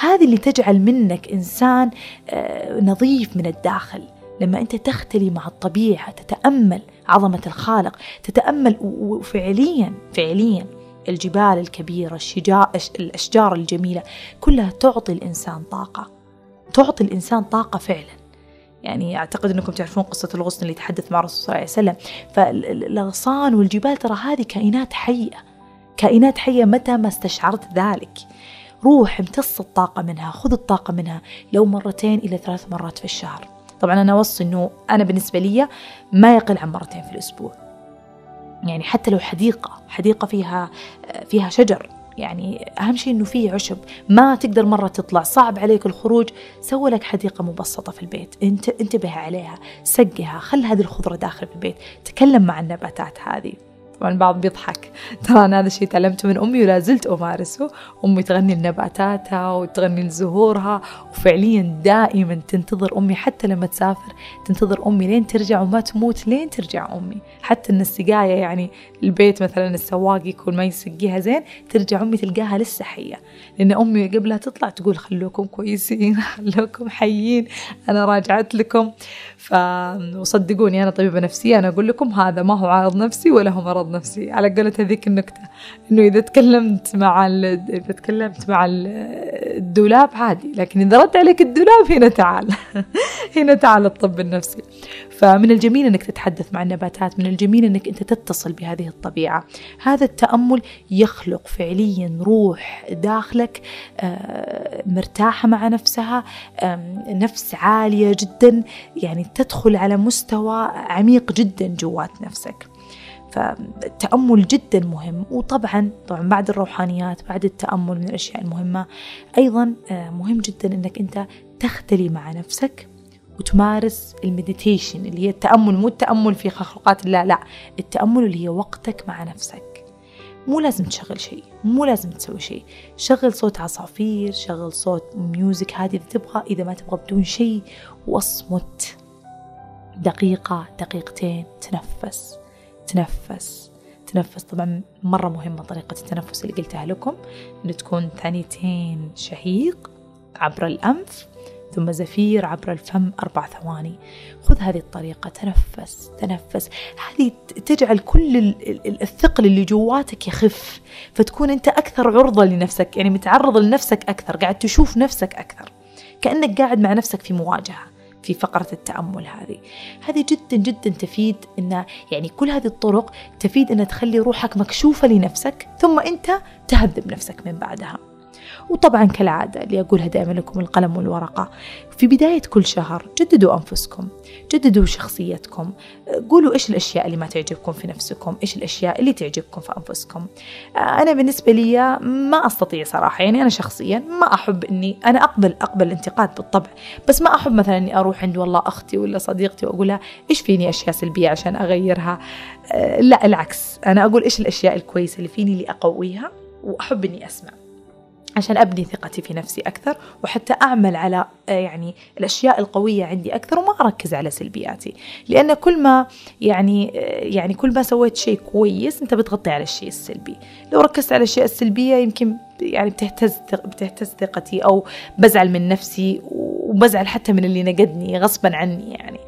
هذه اللي تجعل منك إنسان آه، نظيف من الداخل. لما أنت تختلي مع الطبيعة تتأمل عظمة الخالق تتأمل وفعليا فعليا الجبال الكبيرة الأشجار الجميلة كلها تعطي الإنسان طاقة. تعطي الإنسان طاقة فعلا. يعني أعتقد أنكم تعرفون قصة الغصن اللي تحدث مع الرسول صلى الله عليه وسلم. فالأغصان والجبال ترى هذه كائنات حية. كائنات حية متى ما استشعرت ذلك. روح امتص الطاقة منها خذ الطاقة منها. لو مرتين إلى ثلاث مرات في الشهر. طبعا أنا أوصي أنه أنا بالنسبة لي ما يقل عن مرتين في الأسبوع. يعني حتى لو حديقة حديقة فيها فيها شجر. يعني أهم شيء إنه فيه عشب. ما تقدر مرة تطلع. صعب عليك الخروج. سوي لك حديقة مبسطة في البيت. انت انتبه عليها. سقها خل هذه الخضرة داخل في البيت. تكلم مع النباتات هذه. طبعا البعض بيضحك. ترى أنا هذا الشيء تعلمته من أمي ولا زلت أمارسه. أمي تغني لنباتاتها وتغني لزهورها وفعليا دائما تنتظر أمي حتى لما تسافر تنتظر أمي لين ترجع وما تموت لين ترجع أمي. حتى إن السقاية يعني البيت مثلا السواق يكون ما يسقيها زين ترجع أمي تلقاها لسه حية. لأن أمي قبلها تطلع تقول خلوكم كويسين خلوكم حيين أنا راجعت لكم. ف وصدقوني أنا طبيبة نفسية أنا أقول لكم هذا ما هو عارض نفسي ولا هو مرض نفسي على قولة هذيك النكتة. إنه إذا تكلمت مع إذا تكلمت مع الدولاب عادي لكن إذا رد عليك الدولاب هنا تعال. هنا تعال الطب النفسي. فمن الجميل أنك تتحدث مع النباتات من الجميل أنك أنت تتصل بهذه الطبيعة. هذا التأمل يخلق فعليا روح داخلك آه، مرتاحة مع نفسها نفس عالية جدا يعني تدخل على مستوى عميق جدا جوات نفسك. فالتأمل جدا مهم. وطبعا طبعا بعد الروحانيات بعد التأمل من الأشياء المهمة أيضا آه، مهم جدا أنك أنت تختلي مع نفسك وتمارس المديتيشن اللي هي التأمل. مو التأمل في خلقات الله لا التأمل اللي هي وقتك مع نفسك. مو لازم تشغل شيء مو لازم تسوي شيء. شغل صوت عصافير شغل صوت ميوزك هذه إذا تبغى إذا ما تبغى بدون شيء. واصمت. دقيقة دقيقتين تنفس. تنفس. تنفس طبعا مرة مهمة طريقة التنفس اللي قلتها لكم إنه تكون ثانيتين شهيق عبر الأنف ثم زفير عبر الفم أربع ثواني. خذ هذه الطريقة تنفس تنفس. هذه تجعل كل الثقل اللي جواتك يخف فتكون أنت أكثر عرضة لنفسك يعني متعرض لنفسك أكثر قاعد تشوف نفسك أكثر كأنك قاعد مع نفسك في مواجهة. في فقرة التأمل هذه. هذه جدا جدا تفيد إن يعني كل هذه الطرق تفيد إن تخلي روحك مكشوفة لنفسك ثم أنت تهذب نفسك من بعدها. وطبعا كالعادة اللي أقولها دائما لكم القلم والورقة. في بداية كل شهر جددوا أنفسكم جددوا شخصيتكم. قولوا إيش الأشياء اللي ما تعجبكم في نفسكم؟ إيش الأشياء اللي تعجبكم في أنفسكم؟ أنا بالنسبة لي ما أستطيع صراحة يعني أنا شخصيا ما أحب أني أنا أقبل أقبل الانتقاد بالطبع بس ما أحب مثلا أني أروح عند والله أختي ولا صديقتي وأقولها إيش فيني أشياء سلبية عشان أغيرها؟ لا العكس. أنا أقول إيش الأشياء الكويسة اللي فيني اللي أقويها وأحب أني أسمع. عشان أبني ثقتي في نفسي أكثر وحتى أعمل على آه، يعني الأشياء القوية عندي أكثر وما أركز على سلبياتي. لأن كل ما يعني آه، يعني كل ما سويت شيء كويس أنت بتغطي على الشيء السلبي. لو ركزت على الأشياء السلبية يمكن يعني بتهتز بتهتز ثقتي أو بزعل من نفسي وبزعل حتى من اللي نقدني غصبا عني يعني.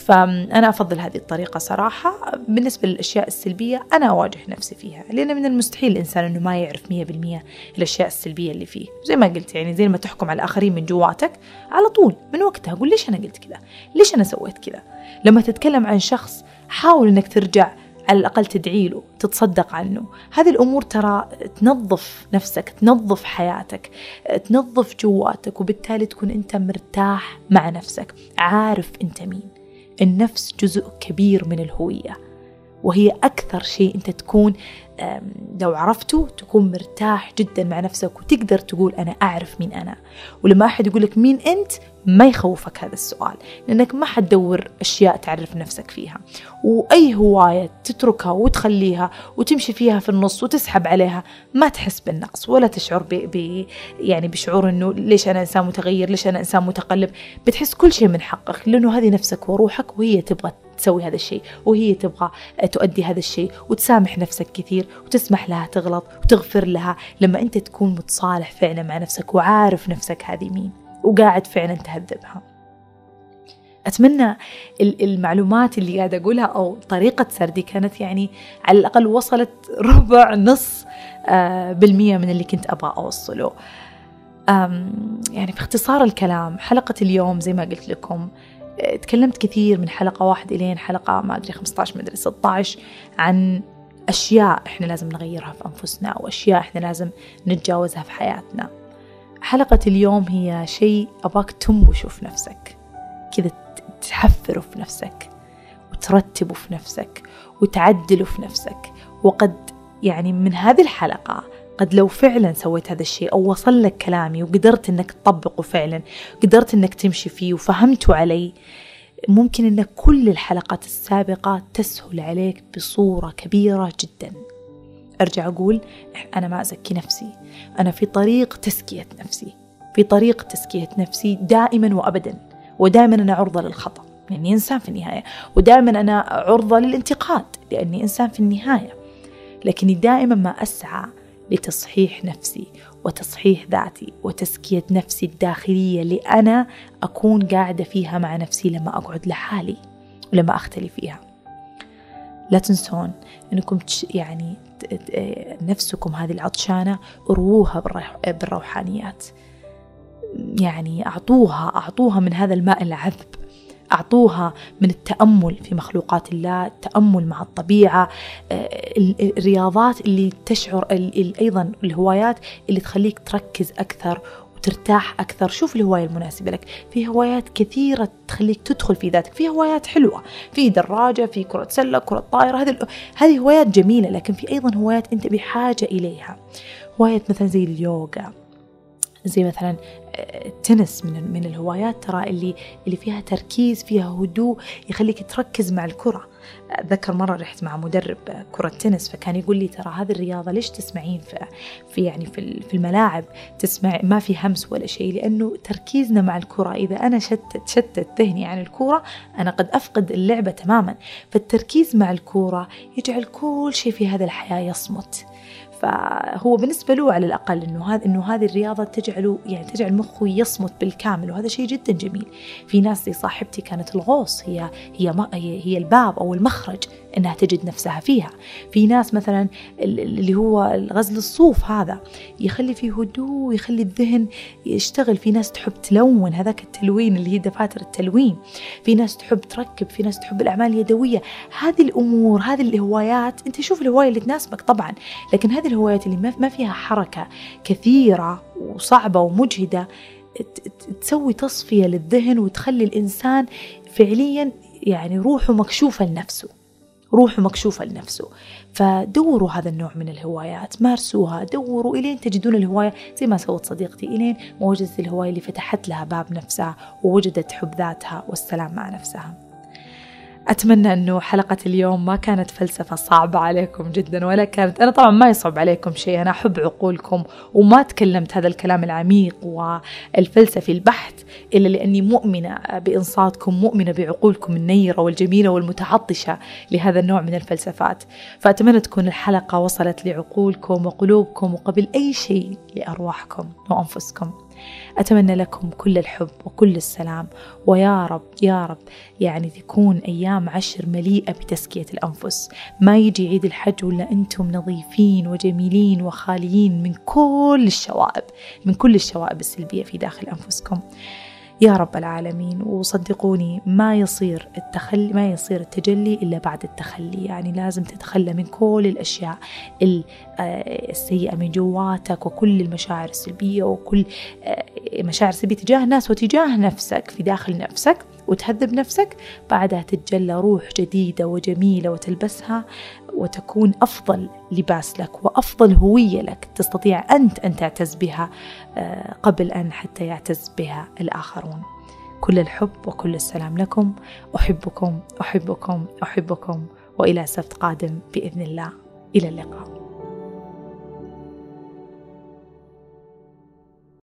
فأنا أفضل هذه الطريقة صراحة. بالنسبة للأشياء السلبية أنا أواجه نفسي فيها لأن من المستحيل الإنسان أنه ما يعرف مية بالمية الأشياء السلبية اللي فيه. زي ما قلت يعني زي ما تحكم على الآخرين من جواتك على طول من وقتها. أقول ليش أنا قلت كذا؟ ليش أنا سويت كذا؟ لما تتكلم عن شخص حاول أنك ترجع على الأقل تدعي له تتصدق عنه. هذه الأمور ترى تنظف نفسك تنظف حياتك تنظف جواتك وبالتالي تكون أنت مرتاح مع نفسك عارف أنت مين. النفس جزء كبير من الهوية وهي أكثر شيء أنت تكون لو عرفته تكون مرتاح جدا مع نفسك وتقدر تقول أنا أعرف مين أنا. ولما أحد يقول لك مين أنت ما يخوفك هذا السؤال لأنك ما حتدور أشياء تعرف نفسك فيها. وأي هواية تتركها وتخليها وتمشي فيها في النص وتسحب عليها ما تحس بالنقص ولا تشعر ب... ب... يعني بشعور أنه ليش أنا إنسان متغير ليش أنا إنسان متقلب؟ بتحس كل شيء من حقك لأنه هذه نفسك وروحك وهي تبغى تسوي هذا الشيء وهي تبغى تؤدي هذا الشيء وتسامح نفسك كثير وتسمح لها تغلط وتغفر لها لما أنت تكون متصالح فعلا مع نفسك وعارف نفسك هذه مين. وقاعد فعلا تهذبها. أتمنى المعلومات اللي قاعدة أقولها أو طريقة سردي كانت يعني على الأقل وصلت ربع نص آه، بالمية من اللي كنت أبغى أوصله. يعني في اختصار الكلام حلقة اليوم زي ما قلت لكم آه، تكلمت كثير من حلقة واحد إلين حلقة ما أدري 15 مدري 16 عن أشياء إحنا لازم نغيرها في أنفسنا وأشياء إحنا لازم نتجاوزها في حياتنا. حلقة اليوم هي شيء أباك تنبشه في نفسك. كذا تحفره في نفسك وترتبه في نفسك وتعدله في نفسك. وقد يعني من هذه الحلقة قد لو فعلا سويت هذا الشيء أو وصل لك كلامي وقدرت أنك تطبقه فعلا قدرت أنك تمشي فيه وفهمته علي ممكن أن كل الحلقات السابقة تسهل عليك بصورة كبيرة جدا. أرجع أقول أنا ما أزكي نفسي. أنا في طريق تزكية نفسي في طريق تزكية نفسي دائما وأبدا ودائما أنا عرضة للخطأ لأني إنسان في النهاية ودائما أنا عرضة للانتقاد لأني إنسان في النهاية. لكني دائما ما أسعى لتصحيح نفسي وتصحيح ذاتي وتزكية نفسي الداخلية اللي أنا أكون قاعدة فيها مع نفسي لما أقعد لحالي ولما أختلي فيها. لا تنسون أنكم يعني نفسكم هذه العطشانة ارووها بالروحانيات. يعني أعطوها أعطوها من هذا الماء العذب. أعطوها من التأمل في مخلوقات الله التأمل مع الطبيعة آه، الرياضات اللي تشعر أيضا الهوايات اللي تخليك تركز أكثر وترتاح أكثر. شوف الهواية المناسبة لك. في هوايات كثيرة تخليك تدخل في ذاتك. في هوايات حلوة. في دراجة في كرة سلة كرة طائرة هذه هذه هوايات جميلة لكن في أيضا هوايات أنت بحاجة إليها. هواية مثلا زي اليوغا. زي مثلا التنس من من الهوايات ترى اللي اللي فيها تركيز فيها هدوء يخليك تركز مع الكرة. أتذكر مرة رحت مع مدرب كرة تنس فكان يقول لي ترى هذه الرياضة ليش تسمعين في, في يعني في, الملاعب؟ تسمع ما في همس ولا شيء لأنه تركيزنا مع الكرة إذا أنا شتت شتت ذهني عن الكرة أنا قد أفقد اللعبة تماما. فالتركيز مع الكرة يجعل كل شيء في هذه الحياة يصمت. فهو بالنسبة له على الأقل إنه هذا إنه هذه الرياضة تجعله يعني تجعل مخه يصمت بالكامل وهذا شيء جدا جميل. في ناس زي صاحبتي كانت الغوص هي هي هي الباب أو المخرج إنها تجد نفسها فيها. في ناس مثلا اللي هو غزل الصوف هذا يخلي فيه هدوء يخلي الذهن يشتغل. في ناس تحب تلون هذاك التلوين اللي هي دفاتر التلوين. في ناس تحب تركب في ناس تحب الأعمال اليدوية. هذه الأمور هذه الهوايات أنت شوف الهواية اللي تناسبك طبعا لكن هذه الهوايات اللي ما فيها حركة كثيرة وصعبة ومجهدة تسوي تصفية للذهن وتخلي الإنسان فعليا يعني روحه مكشوفة لنفسه. روحه مكشوفة لنفسه. فدوروا هذا النوع من الهوايات مارسوها دوروا إلين تجدون الهواية. زي ما سوت صديقتي إلين ما وجدت الهواية اللي فتحت لها باب نفسها ووجدت حب ذاتها والسلام مع نفسها. أتمنى أنه حلقة اليوم ما كانت فلسفة صعبة عليكم جدا ولا كانت. أنا طبعا ما يصعب عليكم شيء. أنا أحب عقولكم وما تكلمت هذا الكلام العميق والفلسفي البحت إلا لأني مؤمنة بإنصاتكم مؤمنة بعقولكم النيرة والجميلة والمتعطشة لهذا النوع من الفلسفات. فأتمنى تكون الحلقة وصلت لعقولكم وقلوبكم وقبل أي شيء لأرواحكم وأنفسكم. أتمنى لكم كل الحب وكل السلام. ويا رب يا رب يعني تكون أيام عشر مليئة بتزكية الأنفس. ما يجي عيد الحج ولا أنتم نظيفين وجميلين وخاليين من كل الشوائب من كل الشوائب السلبية في داخل أنفسكم. يا رب العالمين وصدقوني ما يصير التخلي ما يصير التجلي إلا بعد التخلي. يعني لازم تتخلى من كل الأشياء آه، السيئة من جواتك وكل المشاعر السلبية وكل آه، مشاعر سلبية تجاه الناس وتجاه نفسك في داخل نفسك. وتهذب نفسك بعدها تتجلى روح جديدة وجميلة وتلبسها وتكون أفضل لباس لك وأفضل هوية لك تستطيع أنت أن تعتز بها آه، قبل أن حتى يعتز بها الآخرون. كل الحب وكل السلام لكم. أحبكم أحبكم أحبكم. وإلى سبت قادم بإذن الله. إلى اللقاء.